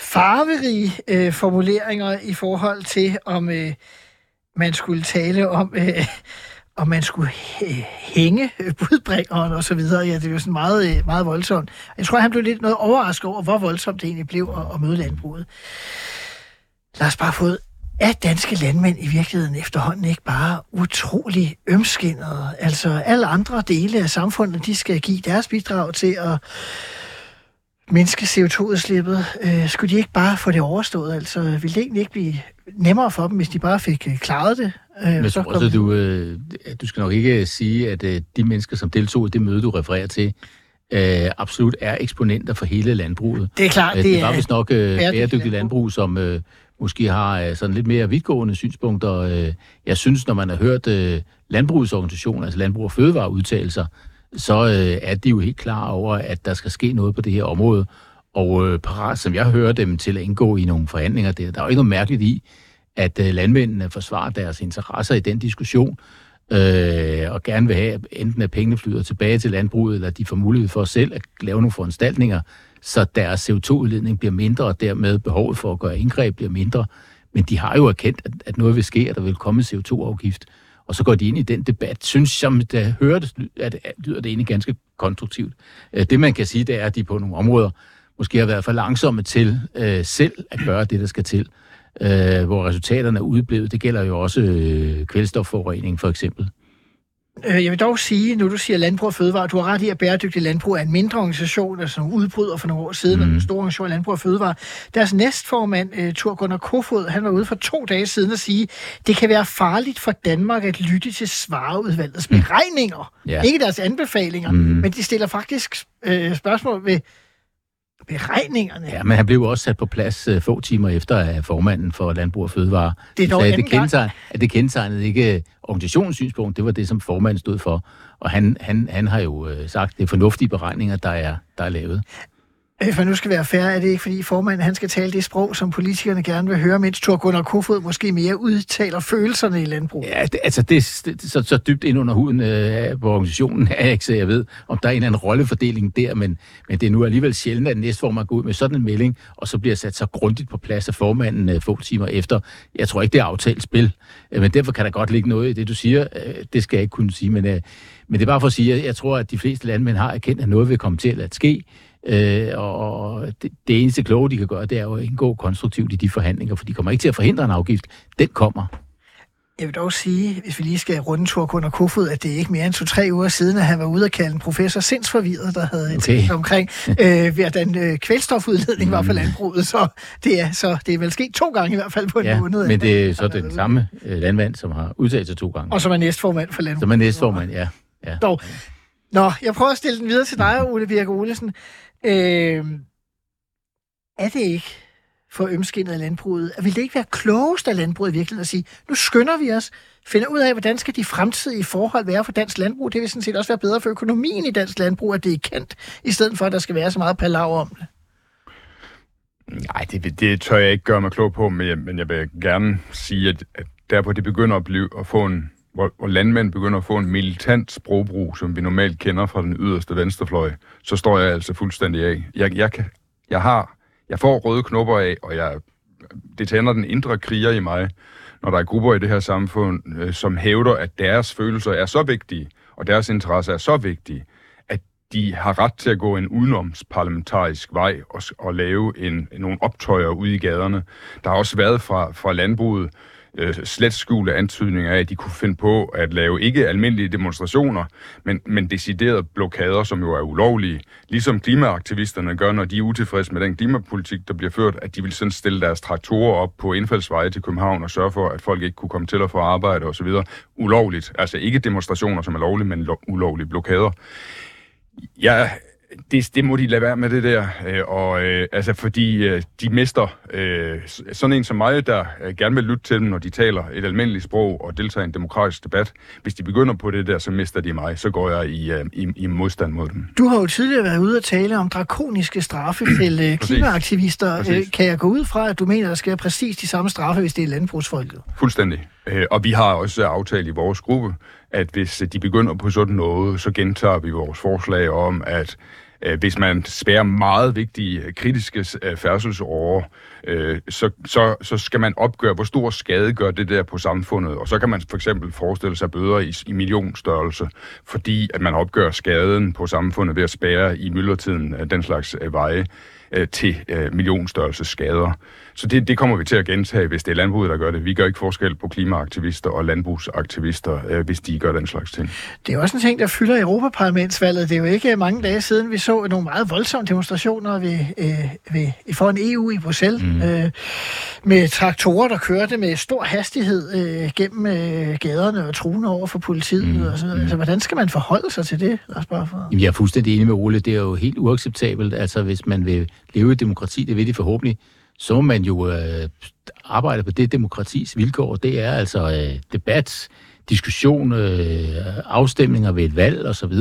farverige øh, formuleringer i forhold til, om øh, man skulle tale om, øh, om man skulle hæ- hænge budbringeren og så videre. Ja, det er jo sådan meget, øh, meget voldsomt. Jeg tror, han blev lidt noget overrasket over, hvor voldsomt det egentlig blev at, at møde landbruget. Lad os bare få er danske landmænd i virkeligheden efterhånden ikke bare utrolig ømskinnede? Altså alle andre dele af samfundet, de skal give deres bidrag til at mindske CO2-udslippet. Øh, skulle de ikke bare få det overstået? Altså ville det egentlig ikke blive nemmere for dem, hvis de bare fik øh, klaret det? Øh,
Men jeg
så
tror også, du, øh, du skal nok ikke sige, at øh, de mennesker, som deltog i det møde, du refererer til, øh, absolut er eksponenter for hele landbruget.
Det er klart,
Øh,
det
det var vist nok øh,
bæredygtigt
bæredygtigt landbrug, som øh, måske har øh, sådan lidt mere vidtgående synspunkter. Øh, jeg synes, når man har hørt øh, altså Landbrug og Fødevare udtalelser, så øh, er de jo helt klar over, at der skal ske noget på det her område. Og øh, parat, som jeg hører dem til at indgå i nogle forhandlinger, det, der er jo ikke noget mærkeligt i, at øh, landmændene forsvarer deres interesser i den diskussion, øh, og gerne vil have, enten at pengene flyder tilbage til landbruget, eller de får mulighed for selv at lave nogle foranstaltninger, så deres CO2-udledning bliver mindre, og dermed behovet for at gøre indgreb bliver mindre. Men de har jo erkendt, at, at noget vil ske, at der vil komme CO2-afgift. Og så går de ind i den debat. Synes som der hørte, hører det, at det lyder det egentlig ganske konstruktivt. Øh, det man kan sige, det er, at de på nogle områder måske har været for langsomme til øh, selv at gøre det, der skal til. Øh, hvor resultaterne er udeblevet. Det gælder jo også øh, kvælstofforurening for eksempel.
Øh, Jeg vil dog sige, når du siger Landbrug og Fødevare, du har ret i, at Bæredygtig Landbrug er en mindre organisation, altså nogle udbryder for nogle år siden, mm. en stor organisation af Landbrug og Fødevare. Deres næstformand, uh, Thor Gunnar Kofod, han var ude for to dage siden og sige, det kan være farligt for Danmark at lytte til svareudvalgets beregninger.
Ja.
Ikke deres anbefalinger,
Mhm.
men de stiller faktisk uh, spørgsmål ved beregningerne.
Ja, men han blev jo også sat på plads øh, få timer efter af formanden for Landbrug og Fødevare.
Det er dog
sagde, at det, kendetegn, at det kendetegnede ikke øh, organisationens synspunkt, det var det, som formanden stod for. Og han, han, han har jo øh, sagt, det er fornuftige beregninger, der er, der er lavet.
Øh, For nu skal være fair, er det ikke, fordi formanden han skal tale det sprog, som politikerne gerne vil høre, mens Thor Gunnar Kofod måske mere udtaler følelserne i landbruget.
Ja, det, altså det, det så, så dybt ind under huden øh, på organisationen er jeg ikke, så jeg ved, om der er en eller anden rollefordeling der, men, men det er nu alligevel sjældent, at næstformanden går ud med sådan en melding, og så bliver sat så grundigt på plads af formanden øh, få timer efter. Jeg tror ikke, det er aftalt spil, øh, men derfor kan der godt ligge noget i det, du siger. Øh, det skal jeg ikke kunne sige, men, øh, men det er bare for at sige, at jeg tror, at de fleste landmænd har erkendt, at noget vil komme til at ske, Øh, og det, det eneste kloge, de kan gøre, det er jo at indgå konstruktivt i de forhandlinger, for de kommer ikke til at forhindre en afgift. Den kommer.
Jeg vil dog sige, hvis vi lige skal runde Thor Gunnar Kofod, at det er ikke mere end to-tre uger siden, at han var ude og kalde en professor sindsforvirret, der havde okay. Omkring, øh, hvordan øh, kvælstofudledning var for landbruget. Så det, er, så det er vel sket to gange i hvert fald på en
Ja,
måned.
men det er så den samme øh, landmand, som har udtalt sig to gange.
Og som er næstformand for landbruget.
Som er næstformand, ja. ja.
Dog. Nå, jeg prøver at stille den videre til dig, Ole Birk Olesen. Øh, er det ikke for ømskindet af landbruget? Vil det ikke være klogest af landbruget i virkeligheden at sige, nu skynder vi os, finder ud af, hvordan skal de fremtidige forhold være for dansk landbrug? Det vil sådan set også være bedre for økonomien i dansk landbrug, at det er kendt, i stedet for, at der skal være så meget palaver om det.
Nej, det, det tør jeg ikke gøre mig klog på, men jeg, men jeg vil gerne sige, at, at der det begynder at, blive, at få en, hvor, hvor landmænd begynder at få en militant sprogbrug, som vi normalt kender fra den yderste venstrefløj, så står jeg altså fuldstændig af. Jeg, jeg, kan, jeg har, jeg får røde knopper af, og jeg, det tænder den indre kriger i mig, når der er grupper i det her samfund, øh, som hævder, at deres følelser er så vigtige, og deres interesser er så vigtige, at de har ret til at gå en udenomsparlamentarisk vej og, og lave en, nogle optøjer ude i gaderne. Der har også været fra, fra landbruget øh, slet skjulte antydninger af, at de kunne finde på at lave ikke almindelige demonstrationer, men, men deciderede blokader, som jo er ulovlige. Ligesom klimaaktivisterne gør, når de er utilfredse med den klimapolitik, der bliver ført, at de vil sådan stille deres traktorer op på indfaldsveje til København og sørge for, at folk ikke kunne komme til at få arbejde osv. Ulovligt. Altså ikke demonstrationer, som er lovlige, men lo- ulovlige blokader. Jeg det, det må de lade være med det der, øh, og øh, altså fordi øh, de mister øh, sådan en som mig, der øh, gerne vil lytte til dem, når de taler et almindeligt sprog og deltager i en demokratisk debat. Hvis de begynder på det der, så mister de mig, så går jeg i, øh, i, i modstand mod dem.
Du har jo tidligere været ude og tale om drakoniske straffe til øh, klimaaktivister. Øh,
Præcis.
kan jeg gå ud fra, at du mener, at der skal være præcis de samme straffe, hvis det er landbrugsfolket?
Fuldstændig. Øh, og vi har også aftalt i vores gruppe, at hvis de begynder på sådan noget, så gentager vi vores forslag om, at øh, Øh, hvis man spærer meget vigtige øh, kritiske øh, færdselsårer, så, så, så skal man opgøre, hvor stor skade gør det der på samfundet. Og så kan man for eksempel forestille sig bøder i, i millionstørrelse, fordi at man opgør skaden på samfundet ved at spære i myldretiden den slags veje til millionstørrelse skader. Så det, det kommer vi til at gentage, hvis det er landbruget, der gør det. Vi gør ikke forskel på klimaaktivister og landbrugsaktivister, øh, hvis de gør den slags ting.
Det er også en ting, der fylder i Europaparlamentsvalget. Det er jo ikke mange dage siden, vi så nogle meget voldsomme demonstrationer ved, øh, ved, foran EU i Bruxelles, mm. øh, med traktorer, der kørte med stor hastighed øh, gennem øh, gaderne og truende over for politiet. Mm. Og sådan noget. Altså, hvordan skal man forholde sig til det, Lars Barfod?
Jamen, jeg er fuldstændig enig med Ole. Det er jo helt uacceptabelt. Altså, hvis man vil leve i demokrati, det vil de forhåbentlig, så må man jo øh, arbejde på det demokratis vilkår. Det er altså øh, debat, diskussion, øh, afstemninger ved et valg osv.,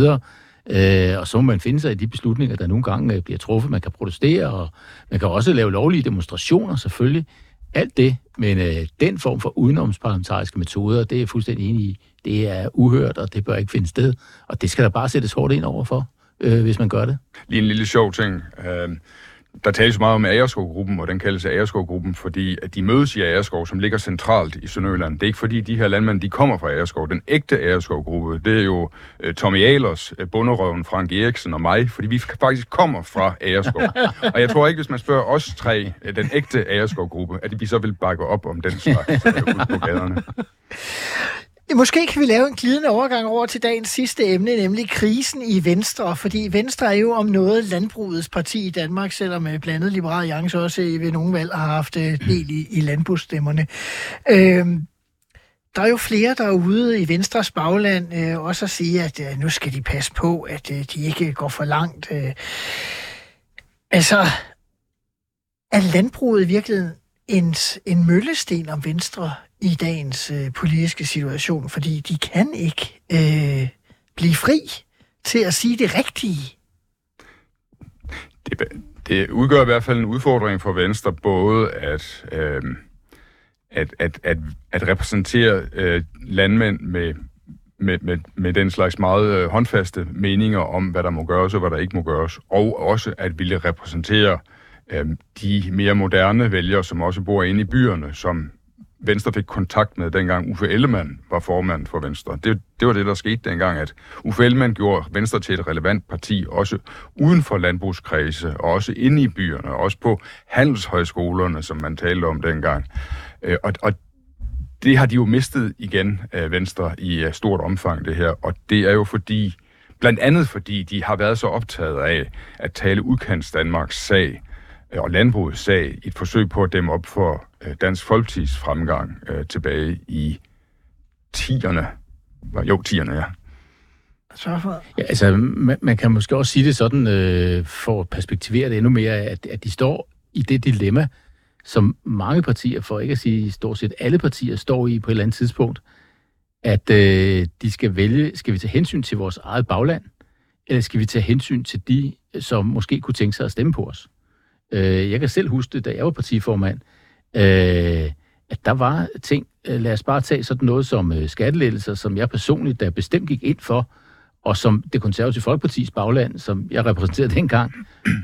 Øh, og så må man finde sig i de beslutninger, der nogle gange øh, bliver truffet. Man kan protestere, og man kan også lave lovlige demonstrationer, selvfølgelig. Alt det, men øh, den form for udenomsparlamentariske metoder, det er jeg fuldstændig enig i. Det er uhørt, og det bør ikke finde sted. Og det skal der bare sættes hårdt ind overfor, øh, hvis man gør det.
Lige en lille sjov ting. Øh, der tales meget om Agerskov-gruppen, og den kaldes Agerskov-gruppen, fordi at de mødes i Agerskov, som ligger centralt i Sønderjylland. Det er ikke fordi, de her landmænd de kommer fra Agerskov. Den ægte Agerskov-gruppe, det er jo uh, Tommy Ahlers, uh, bunderøven Frank Eriksen og mig, fordi vi faktisk kommer fra Agerskov. (laughs) og jeg tror ikke, hvis man spørger os tre, uh, den ægte Agerskov-gruppe, at vi så vil bakke op om den slags ude på gaderne. (laughs)
Måske kan vi lave en glidende overgang over til dagens sidste emne, nemlig krisen i Venstre. Fordi Venstre er jo om noget landbrugets parti i Danmark, selvom blandet blandt andet Liberal Alliance også øh, ved nogle valg har haft øh, del i, i landbrugsstemmerne. Øhm, der er jo flere, der er ude i Venstres bagland øh, også at sige, at øh, nu skal de passe på, at øh, de ikke går for langt. Øh. Altså, er landbruget i virkeligheden en, en møllesten om Venstre i dagens øh, politiske situation, fordi de kan ikke øh, blive fri til at sige det rigtige.
Det, det udgør i hvert fald en udfordring for Venstre, både at, øh, at, at, at, at repræsentere øh, landmænd med, med, med, med den slags meget øh, håndfaste meninger om, hvad der må gøres og hvad der ikke må gøres, og også at ville repræsentere øh, de mere moderne vælgere, som også bor inde i byerne, som Venstre fik kontakt med, dengang Uffe Ellemann var formand for Venstre. Det, det var det, der skete dengang, at Uffe Ellemann gjorde Venstre til et relevant parti, også uden for landbrugskredse, og også inde i byerne, og også på handelshøjskolerne, som man talte om dengang. Øh, og, og det har de jo mistet igen, Venstre, i øh, stort omfang, det her. Og det er jo fordi, blandt andet fordi de har været så optaget af at tale udkants Danmarks sag, og landbrugets sag, i et forsøg på at dæmme op for øh, Dansk Folkepartis fremgang øh, tilbage i 10'erne. Jo, 10'erne, ja.
Ja, altså, man, man kan måske også sige det sådan, øh, for at perspektivere det endnu mere, at, at de står i det dilemma, som mange partier, for ikke at sige stort set alle partier, står i på et eller andet tidspunkt, at øh, de skal vælge, skal vi tage hensyn til vores eget bagland, eller skal vi tage hensyn til de, som måske kunne tænke sig at stemme på os? Øh, jeg kan selv huske det, da jeg var partiformand, øh, at der var ting, øh, lad os bare tage sådan noget som øh, skattelettelser, som jeg personligt der bestemt gik ind for, og som det konservative Folkepartis bagland, som jeg repræsenterede dengang,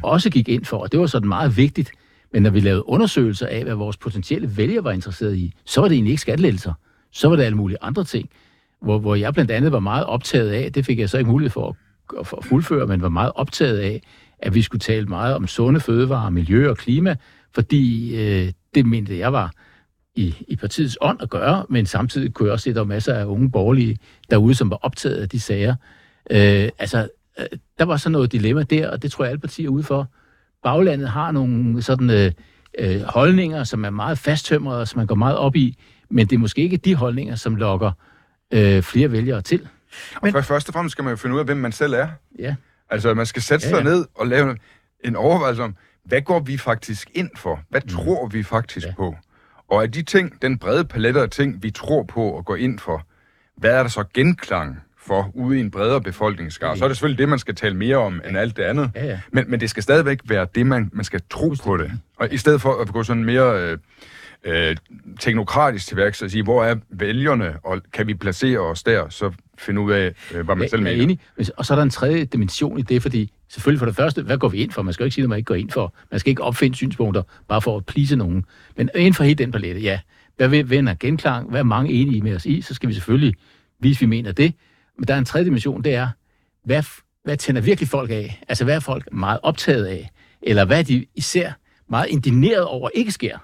også gik ind for, og det var sådan meget vigtigt. Men når vi lavede undersøgelser af, hvad vores potentielle vælgere var interesseret i, så var det egentlig ikke skattelettelser. Så var det alle mulige andre ting, hvor, hvor jeg blandt andet var meget optaget af, det fik jeg så ikke mulighed for at, for at fuldføre, men var meget optaget af, at vi skulle tale meget om sunde fødevarer, miljø og klima, fordi øh, det mente jeg var i, i partiets ånd at gøre, men samtidig kunne jeg også se, at der var masser af unge borgerlige derude, som var optaget af de sager. Øh, altså, øh, der var så noget dilemma der, og det tror jeg, alle partier er ude for. Baglandet har nogle sådan øh, øh, holdninger, som er meget fasttømrede, som man går meget op i, men det er måske ikke de holdninger, som lokker øh, flere vælgere til.
Men... Og først og fremmest skal man jo finde ud af, hvem man selv er.
Ja.
Altså, man skal sætte sig
Ja, ja.
ned og lave en overvejelse om, hvad går vi faktisk ind for? Hvad mm. tror vi faktisk
Ja.
på? Og af de ting, den brede palet af ting, vi tror på og går ind for, hvad er der så genklang for ude i en bredere befolkningsskar? Så er det selvfølgelig det, man skal tale mere om, end alt det andet.
Ja, ja.
Men, men det skal stadigvæk være det, man, man skal tro på det. Og i stedet for at gå sådan mere øh, øh, teknokratisk til værks og sige, hvor er vælgerne, og kan vi placere os der, så finde ud af, øh, hvad man selv
jeg er
mener.
enig. Og så er der en tredje dimension i det, fordi selvfølgelig for det første, hvad går vi ind for? Man skal jo ikke sige, at man ikke går ind for. Man skal ikke opfinde synspunkter, bare for at plise nogen. Men inden for hele den palette, ja. Hvad vil vender genklang? Hvad er mange enige med os i? Så skal vi selvfølgelig vise, at vi mener det. Men der er en tredje dimension, det er, hvad, hvad tænder virkelig folk af? Altså, hvad er folk meget optaget af? Eller hvad er de især meget indineret over ikke sker?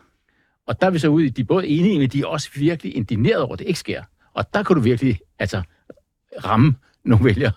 Og der er vi så ude i, de er både enige, men de er også virkelig indigneret over, at det ikke sker. Og der kan du virkelig altså, ramme nogle vælgere,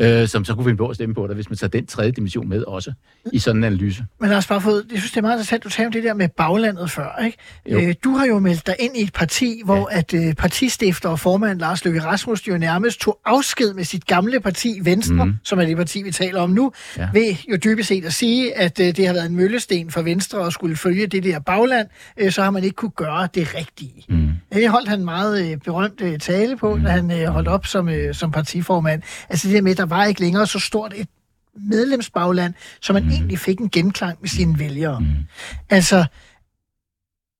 øh, som så kunne finde på at stemme på dig, hvis man tager den tredje dimension med også i sådan en analyse.
Men Lars Barfod, jeg synes, det er meget interessant, du taler om det der med baglandet før, ikke?
Jo.
Øh, du har jo meldt dig ind i et parti, hvor ja. at øh, partistifter og formand Lars Løkke Rasmussen jo nærmest tog afsked med sit gamle parti Venstre, mm. Som er det parti, vi taler om nu, ja. Ved jo dybest set at sige, at øh, det har været en møllesten for Venstre at skulle følge det der bagland, øh, så har man ikke kunne gøre det rigtige.
Mm.
Det holdt han meget øh, berømt øh, tale på, da han øh, holdt op som, øh, som partiformand. Altså det der med, at der var ikke længere så stort et medlemsbagland, så man mm. egentlig fik en genklang med sine vælgere. Mm. Altså,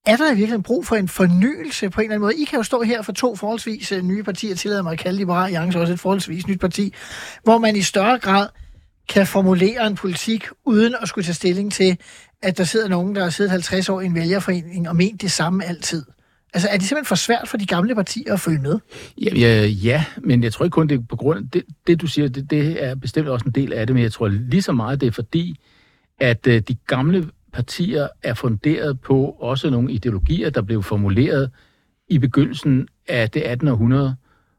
er der i virkeligheden brug for en fornyelse på en eller anden måde? I kan jo stå her for to forholdsvis øh, nye partier, tillader mig at kalde Liberal Alliance også et forholdsvis nyt parti, hvor man i større grad kan formulere en politik, uden at skulle tage stilling til, at der sidder nogen, der har siddet 50 år i en vælgerforening og ment det samme altid. Altså, er det simpelthen for svært for de gamle partier at følge med?
Ja, ja, ja, men jeg tror ikke kun, det er på grund af det, det du siger, det, det er bestemt også en del af det, men jeg tror lige så meget, det er fordi, at øh, de gamle partier er funderet på også nogle ideologier, der blev formuleret i begyndelsen af det 18. århundrede,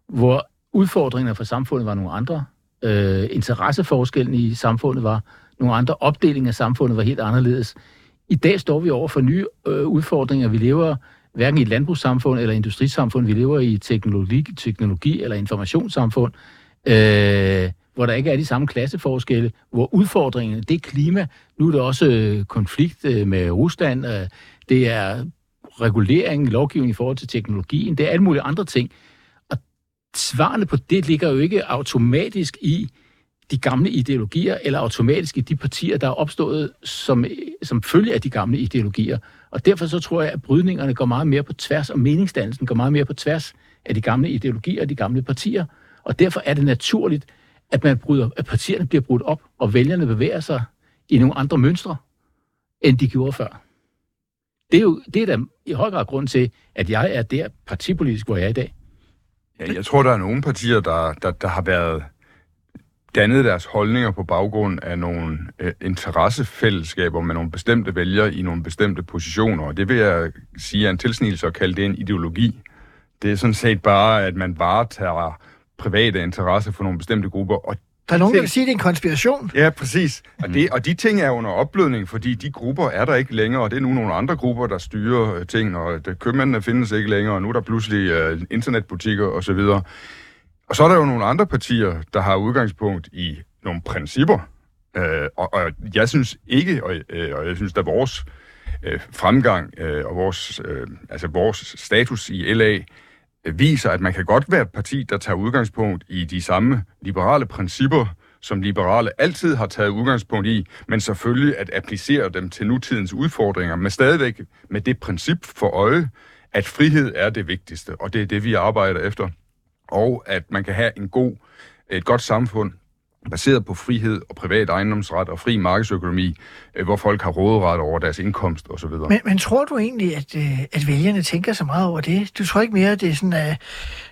hvor udfordringerne for samfundet var nogle andre, øh, interesseforskellen i samfundet var nogle andre, opdelingen af samfundet var helt anderledes. I dag står vi over for nye øh, udfordringer. Vi lever hverken i et landbrugssamfund eller industrisamfund. Vi lever i teknologi, teknologi eller informationssamfund, øh, hvor der ikke er de samme klasseforskelle, hvor udfordringerne, det er klima. Nu er det også øh, konflikt øh, med Rusland. Øh, det er regulering, lovgivning i forhold til teknologien. Det er alle mulige andre ting. Og svarene på det ligger jo ikke automatisk i de gamle ideologier, eller automatisk i de partier, der er opstået som, som følge af de gamle ideologier. Og derfor så tror jeg, at brydningerne går meget mere på tværs, og meningsdannelsen går meget mere på tværs af de gamle ideologier og de gamle partier. Og derfor er det naturligt, at, man bryder, at partierne bliver brudt op, og vælgerne bevæger sig i nogle andre mønstre, end de gjorde før. Det er jo det er da i høj grad grund til, at jeg er der partipolitisk, hvor jeg er i dag.
Ja, jeg tror, der er nogle partier, der, der, der har været dannet deres holdninger på baggrund af nogle øh, interessefællesskaber med nogle bestemte vælgere i nogle bestemte positioner. Og det vil jeg sige er en tilsnigelse at kalde det en ideologi. Det er sådan set bare, at man varetager private interesser for nogle bestemte grupper. Og
Der er nogen, der vil sige, at det er en konspiration.
Ja, præcis. Og, det, og de ting er under opblødning, fordi de grupper er der ikke længere, og det er nu nogle andre grupper, der styrer øh, ting, og det, købmændene findes ikke længere, og nu er der pludselig øh, internetbutikker osv. Og så er der jo nogle andre partier, der har udgangspunkt i nogle principper, øh, og, og jeg synes ikke, og, øh, og jeg synes, at vores øh, fremgang øh, og vores, øh, altså vores status i LA øh, viser, at man kan godt være et parti, der tager udgangspunkt i de samme liberale principper, som liberale altid har taget udgangspunkt i, men selvfølgelig at applicere dem til nutidens udfordringer, men stadigvæk med det princip for øje, at frihed er det vigtigste, og det er det, vi arbejder efter, og at man kan have en god, et godt samfund, baseret på frihed og privat ejendomsret og fri markedsøkonomi, Øh, hvor folk har råderet over deres indkomst osv.
Men, men tror du egentlig, at, øh, at vælgerne tænker så meget over det? Du tror ikke mere, at det er sådan, uh,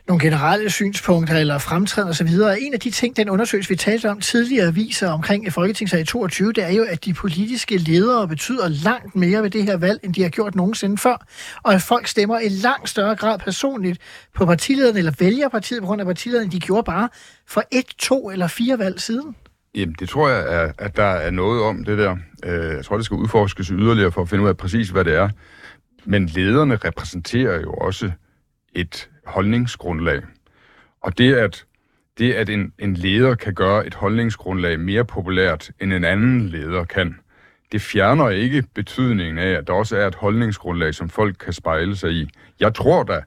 nogle generelle synspunkter eller fremtræden osv.? En af de ting, den undersøgelse, vi talte om tidligere, viser omkring Folketingsvalget 22, det er jo, at de politiske ledere betyder langt mere ved det her valg, end de har gjort nogensinde før. Og at folk stemmer i langt større grad personligt på partilederne, eller vælger partiet på grund af partilederne, de gjorde bare for et, to eller fire valg siden.
Jamen, det tror jeg, er, at der er noget om det der. Øh, jeg tror, det skal udforskes yderligere for at finde ud af præcis, hvad det er. Men lederne repræsenterer jo også et holdningsgrundlag. Og det, at, det, at en, en leder kan gøre et holdningsgrundlag mere populært, end en anden leder kan, det fjerner ikke betydningen af, at der også er et holdningsgrundlag, som folk kan spejle sig i. Jeg tror da,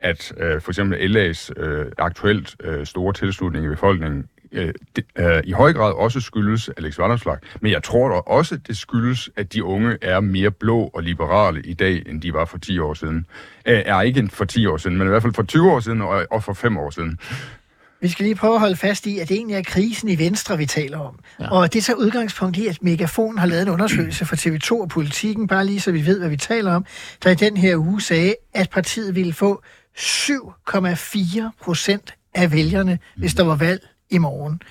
at øh, for eksempel LA's øh, aktuelt øh, store tilslutning i befolkningen øh, det, øh, i høj grad også skyldes Alex Vanderslag. Men jeg tror da også, det skyldes, at de unge er mere blå og liberale i dag, end de var for 10 år siden. Øh, er ikke for 10 år siden, men i hvert fald for 20 år siden og, og for 5 år siden.
Vi skal lige prøve at holde fast i, at det egentlig er krisen i Venstre, vi taler om. Ja. Og det tager udgangspunkt i, at Megafon har lavet en undersøgelse for TV2 og politikken, bare lige så vi ved, hvad vi taler om, der i den her uge sagde, at partiet ville få 7,4 procent af vælgerne, hvis der var valg i morgen.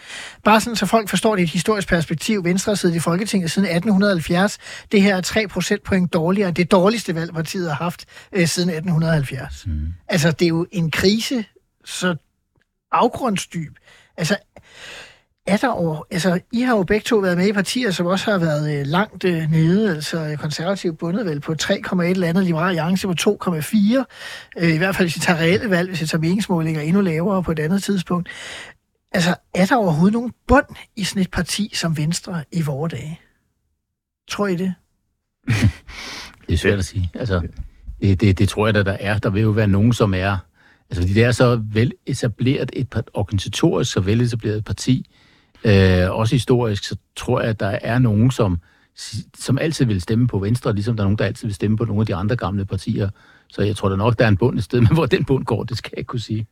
Bare sådan, så folk forstår det i et historisk perspektiv. Venstre har siddet i Folketinget siden 1870. Det her er 3 procentpoint dårligere end det dårligste valg, partiet har haft øh, siden 1870. Mm. Altså, det er jo en krise, så afgrundsdyb. Altså, er der over... Altså, I har jo begge to været med i partier, som også har været øh, langt øh, nede. Altså, konservativt bundet vel på 3,1 eller andet, Liberal Alliance på 2,4. Øh, I hvert fald, hvis I tager reelle valg, hvis I tager meningsmålinger endnu lavere på et andet tidspunkt. Altså, er der overhovedet nogen bund i sådan et parti som Venstre i vore dage? Tror I det? (laughs)
Det er svært at sige. Altså, det, det, det tror jeg, da, der er. Der vil jo være nogen, som er... Altså, fordi det er så vel etableret et par- organisatorisk, så vel etableret parti, øh, også historisk, så tror jeg, at der er nogen, som, som altid vil stemme på Venstre, ligesom der er nogen, der altid vil stemme på nogle af de andre gamle partier. Så jeg tror da nok, der er en bund et sted, (laughs) men hvor den bund går, det skal jeg ikke kunne sige.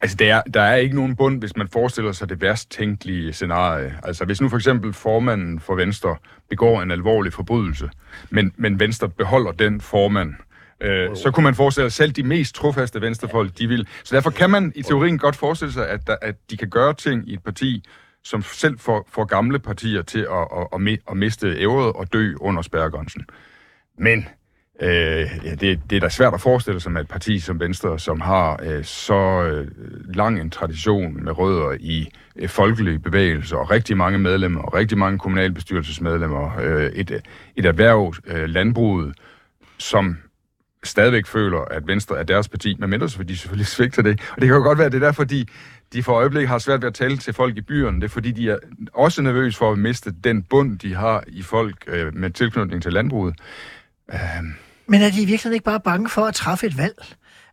Altså, der er, der er ikke nogen bund, hvis man forestiller sig det værst tænkelige scenarie. Altså, hvis nu for eksempel formanden for Venstre begår en alvorlig forbrydelse, men, men Venstre beholder den formand, øh, så kunne man forestille sig, selv de mest trofaste venstrefolk, de vil... Så derfor kan man i teorien godt forestille sig, at, der, at de kan gøre ting i et parti, som selv får, får gamle partier til at, at, at, at miste ævret og dø under spærregrænsen. Men øh, ja, det, det er da svært at forestille sig med et parti som Venstre, som har øh, så øh, lang en tradition med rødder i øh, folkelige bevægelser, og rigtig mange medlemmer, og rigtig mange kommunalbestyrelsesmedlemmer, øh, et, et erhverv, øh, landbruget, som stadigvæk føler, at Venstre er deres parti, men mindre så de selvfølgelig (laughs) svigter det. Og det kan jo godt være, at det er derfor, de, de for øjeblik har svært ved at tale til folk i byerne. Det er fordi, de er også nervøse for at miste den bund, de har i folk øh, med tilknytning til landbruget. Øh,
Men er de i virkeligheden ikke bare bange for at træffe et valg?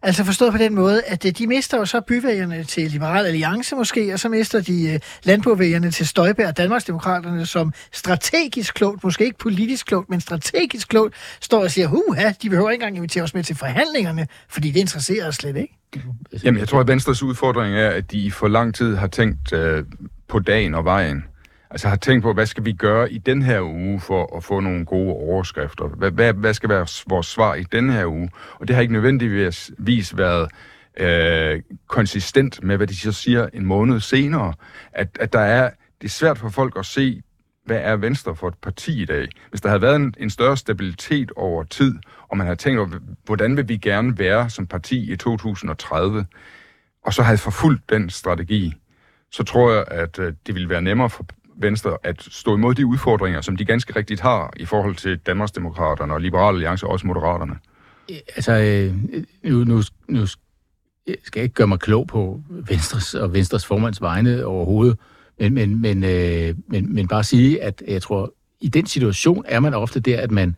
Altså forstået på den måde, at øh, de mister jo så byvælgerne til Liberal Alliance måske, og så mister de øh, landbovælgerne til Støjberg og Danmarksdemokraterne, som strategisk klogt, måske ikke politisk klogt, men strategisk klogt, står og siger, huha, de behøver ikke engang invitere os med til forhandlingerne, fordi det interesserer os slet ikke.
Jamen, jeg tror, at Venstres udfordring er, at de i for lang tid har tænkt øh, på dagen og vejen. Altså har tænkt på, hvad skal vi gøre i den her uge for at få nogle gode overskrifter? Hvad, hvad, hvad skal være vores svar i den her uge? Og det har ikke nødvendigvis været øh, konsistent med, hvad de så siger en måned senere. At, at der er, det er svært for folk at se, hvad er Venstre for et parti i dag? Hvis der havde været en, en større stabilitet over tid, og man havde tænkt over, hvordan vil vi gerne være som parti i 2030, og så havde forfulgt den strategi, så tror jeg, at øh, det ville være nemmere for Venstre at stå imod de udfordringer, som de ganske rigtigt har i forhold til Danmarksdemokraterne og Liberale Alliance og også Moderaterne.
Altså, øh, nu, nu, nu skal jeg ikke gøre mig klog på Venstres og Venstres formands vegne overhovedet, men, men, men, øh, men, men bare sige, at jeg tror, i den situation er man ofte der, at man,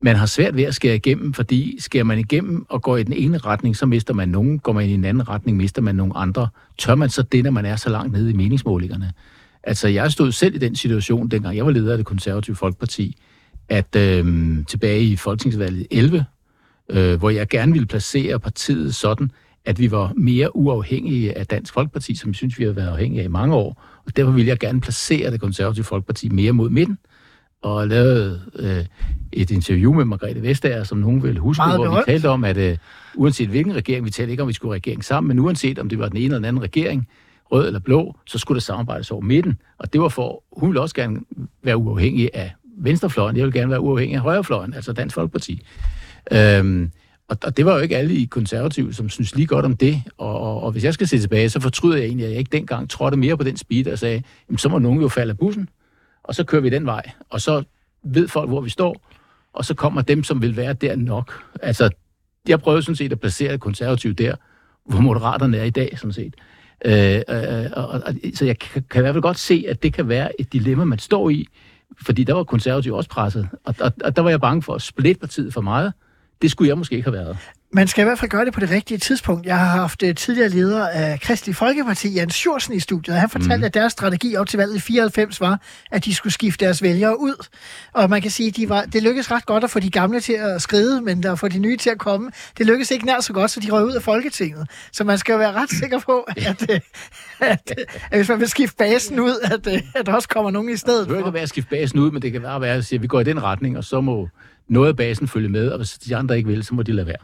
man har svært ved at skære igennem, fordi skærer man igennem og går i den ene retning, så mister man nogen. Går man i den anden retning, mister man nogle andre. Tør man så det, når man er så langt nede i meningsmålingerne? Altså, jeg stod selv i den situation, dengang jeg var leder af det konservative Folkeparti, at øh, tilbage i Folketingsvalget 11, øh, hvor jeg gerne ville placere partiet sådan, at vi var mere uafhængige af Dansk Folkeparti, som jeg synes, vi har været afhængige af i mange år. Og derfor ville jeg gerne placere det konservative Folkeparti mere mod midten, og lavede øh, et interview med Margrethe Vestager, som nogen vil huske,
Meget
hvor
berømt.
vi talte om, at øh, uanset hvilken regering, vi talte ikke om, vi skulle regering sammen, men uanset om det var den ene eller den anden regering, rød eller blå, så skulle der samarbejdes over midten. Og det var for, hun ville også gerne være uafhængig af venstrefløjen, jeg vil gerne være uafhængig af højrefløjen, altså Dansk Folkeparti. Øhm, og, og det var jo ikke alle i konservativ, som synes lige godt om det. Og, og, og hvis jeg skal se tilbage, så fortryder jeg egentlig, at jeg ikke dengang trådte mere på den speed og sagde, jamen, så må nogen jo falde af bussen, og så kører vi den vej. Og så ved folk, hvor vi står, og så kommer dem, som vil være der nok. Altså, jeg prøvede sådan set at placere konservativ der, hvor moderaterne er i dag, sådan set. Øh, øh, øh og, og, så jeg kan, kan i hvert fald godt se, at det kan være et dilemma, man står i, fordi der var konservativ også presset, og, og, og der var jeg bange for at splitte partiet for meget. Det skulle jeg måske ikke have været.
Man skal i hvert fald gøre det på det rigtige tidspunkt. Jeg har haft øh, tidligere leder af Kristelig Folkeparti, Jens Sjursen, i studiet, han fortalte, mm. at deres strategi op til valget i 94 var, at de skulle skifte deres vælgere ud. Og man kan sige, at de var, det lykkedes ret godt at få de gamle til at skride, men at få de nye til at komme, det lykkedes ikke nær så godt, så de røg ud af Folketinget. Så man skal jo være ret sikker på, (laughs) at, øh, at, at hvis man vil skifte basen ud, at, øh, at der også kommer nogen i stedet
Det at være at skifte basen ud, men det kan være, at jeg siger, at vi går i den retning, og så må noget af basen følge med, og hvis de andre ikke vil, så må de lade være.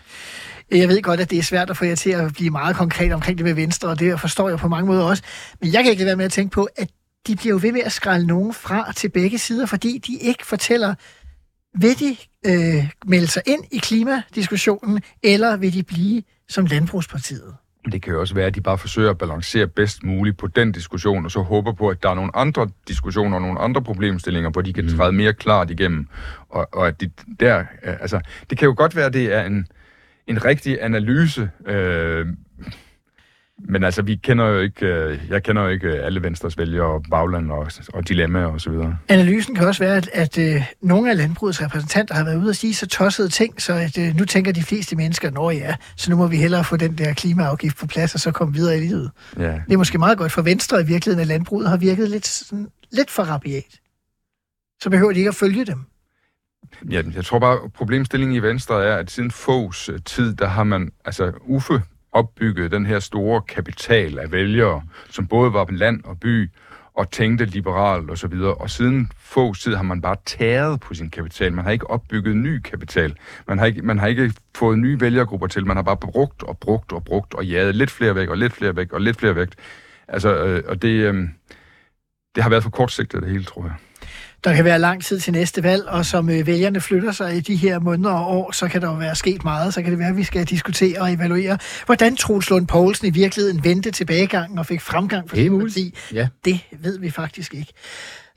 Jeg ved godt, at det er svært at få jer til at blive meget konkret omkring det med Venstre, og det forstår jeg på mange måder også. Men jeg kan ikke lade være med at tænke på, at de bliver jo ved med at skrælle nogen fra til begge sider, fordi de ikke fortæller, vil de øh, melde sig ind i klimadiskussionen, eller vil de blive som Landbrugspartiet?
Det kan jo også være, at de bare forsøger at balancere bedst muligt på den diskussion, og så håber på, at der er nogle andre diskussioner og nogle andre problemstillinger, hvor de kan træde mere klart igennem. Og, og at de der, altså, det kan jo godt være, at det er en, en rigtig analyse, øh, men altså, vi kender jo ikke, øh, jeg kender jo ikke alle Venstres vælgere og bagland og, og dilemmaer og så videre.
Analysen kan også være, at, at øh, nogle af landbrugets repræsentanter har været ude og sige så tossede ting, så at, øh, nu tænker de fleste mennesker, nå ja, så nu må vi hellere få den der klimaafgift på plads, og så komme videre i livet.
Ja.
Det er måske meget godt for Venstre i virkeligheden, at landbruget har virket lidt, sådan, lidt for rabiat. Så behøver de ikke at følge dem.
Ja, jeg tror bare, problemstillingen i Venstre er, at siden Fogs øh, tid, der har man, altså Uffe opbygget den her store kapital af vælgere, som både var på land og by, og tænkte liberalt og så videre. Og siden få tid har man bare tæret på sin kapital. Man har ikke opbygget ny kapital. Man har ikke, man har ikke fået nye vælgergrupper til. Man har bare brugt og brugt og brugt og jaget lidt flere væk og lidt flere væk og lidt flere væk. Altså, øh, og det, øh, det har været for kortsigtet det hele, tror jeg.
Der kan være lang tid til næste valg, og som øh, vælgerne flytter sig i de her måneder og år, så kan der jo være sket meget. Så kan det være, at vi skal diskutere og evaluere, hvordan Troels Lund Poulsen i virkeligheden vendte tilbagegangen og fik fremgang for
Det
parti.
Ja.
Det ved vi faktisk ikke.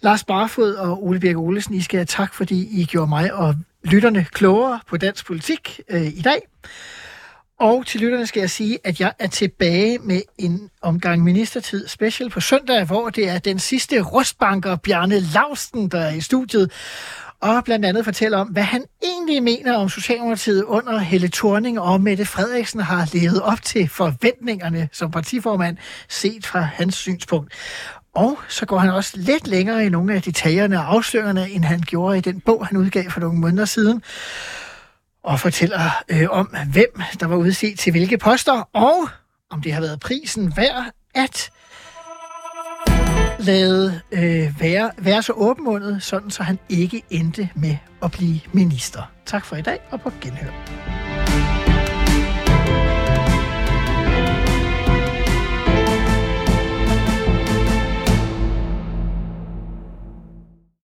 Lars Barfod og Ole Birk Olesen, I skal have tak, fordi I gjorde mig og lytterne klogere på dansk politik øh, i dag. Og til lytterne skal jeg sige, at jeg er tilbage med en omgang ministertid special på søndag, hvor det er den sidste rustbanker, Bjarne Lausten, der er i studiet, og blandt andet fortæller om, hvad han egentlig mener om Socialdemokratiet under Helle Thorning og Mette Frederiksen har levet op til forventningerne som partiformand, set fra hans synspunkt. Og så går han også lidt længere i nogle af detaljerne og afsløringerne, end han gjorde i den bog, han udgav for nogle måneder siden og fortæller øh, om, hvem der var udset til hvilke poster, og om det har været prisen værd at lade øh, være, være så åbenmundet, sådan så han ikke endte med at blive minister. Tak for i dag, og på genhør.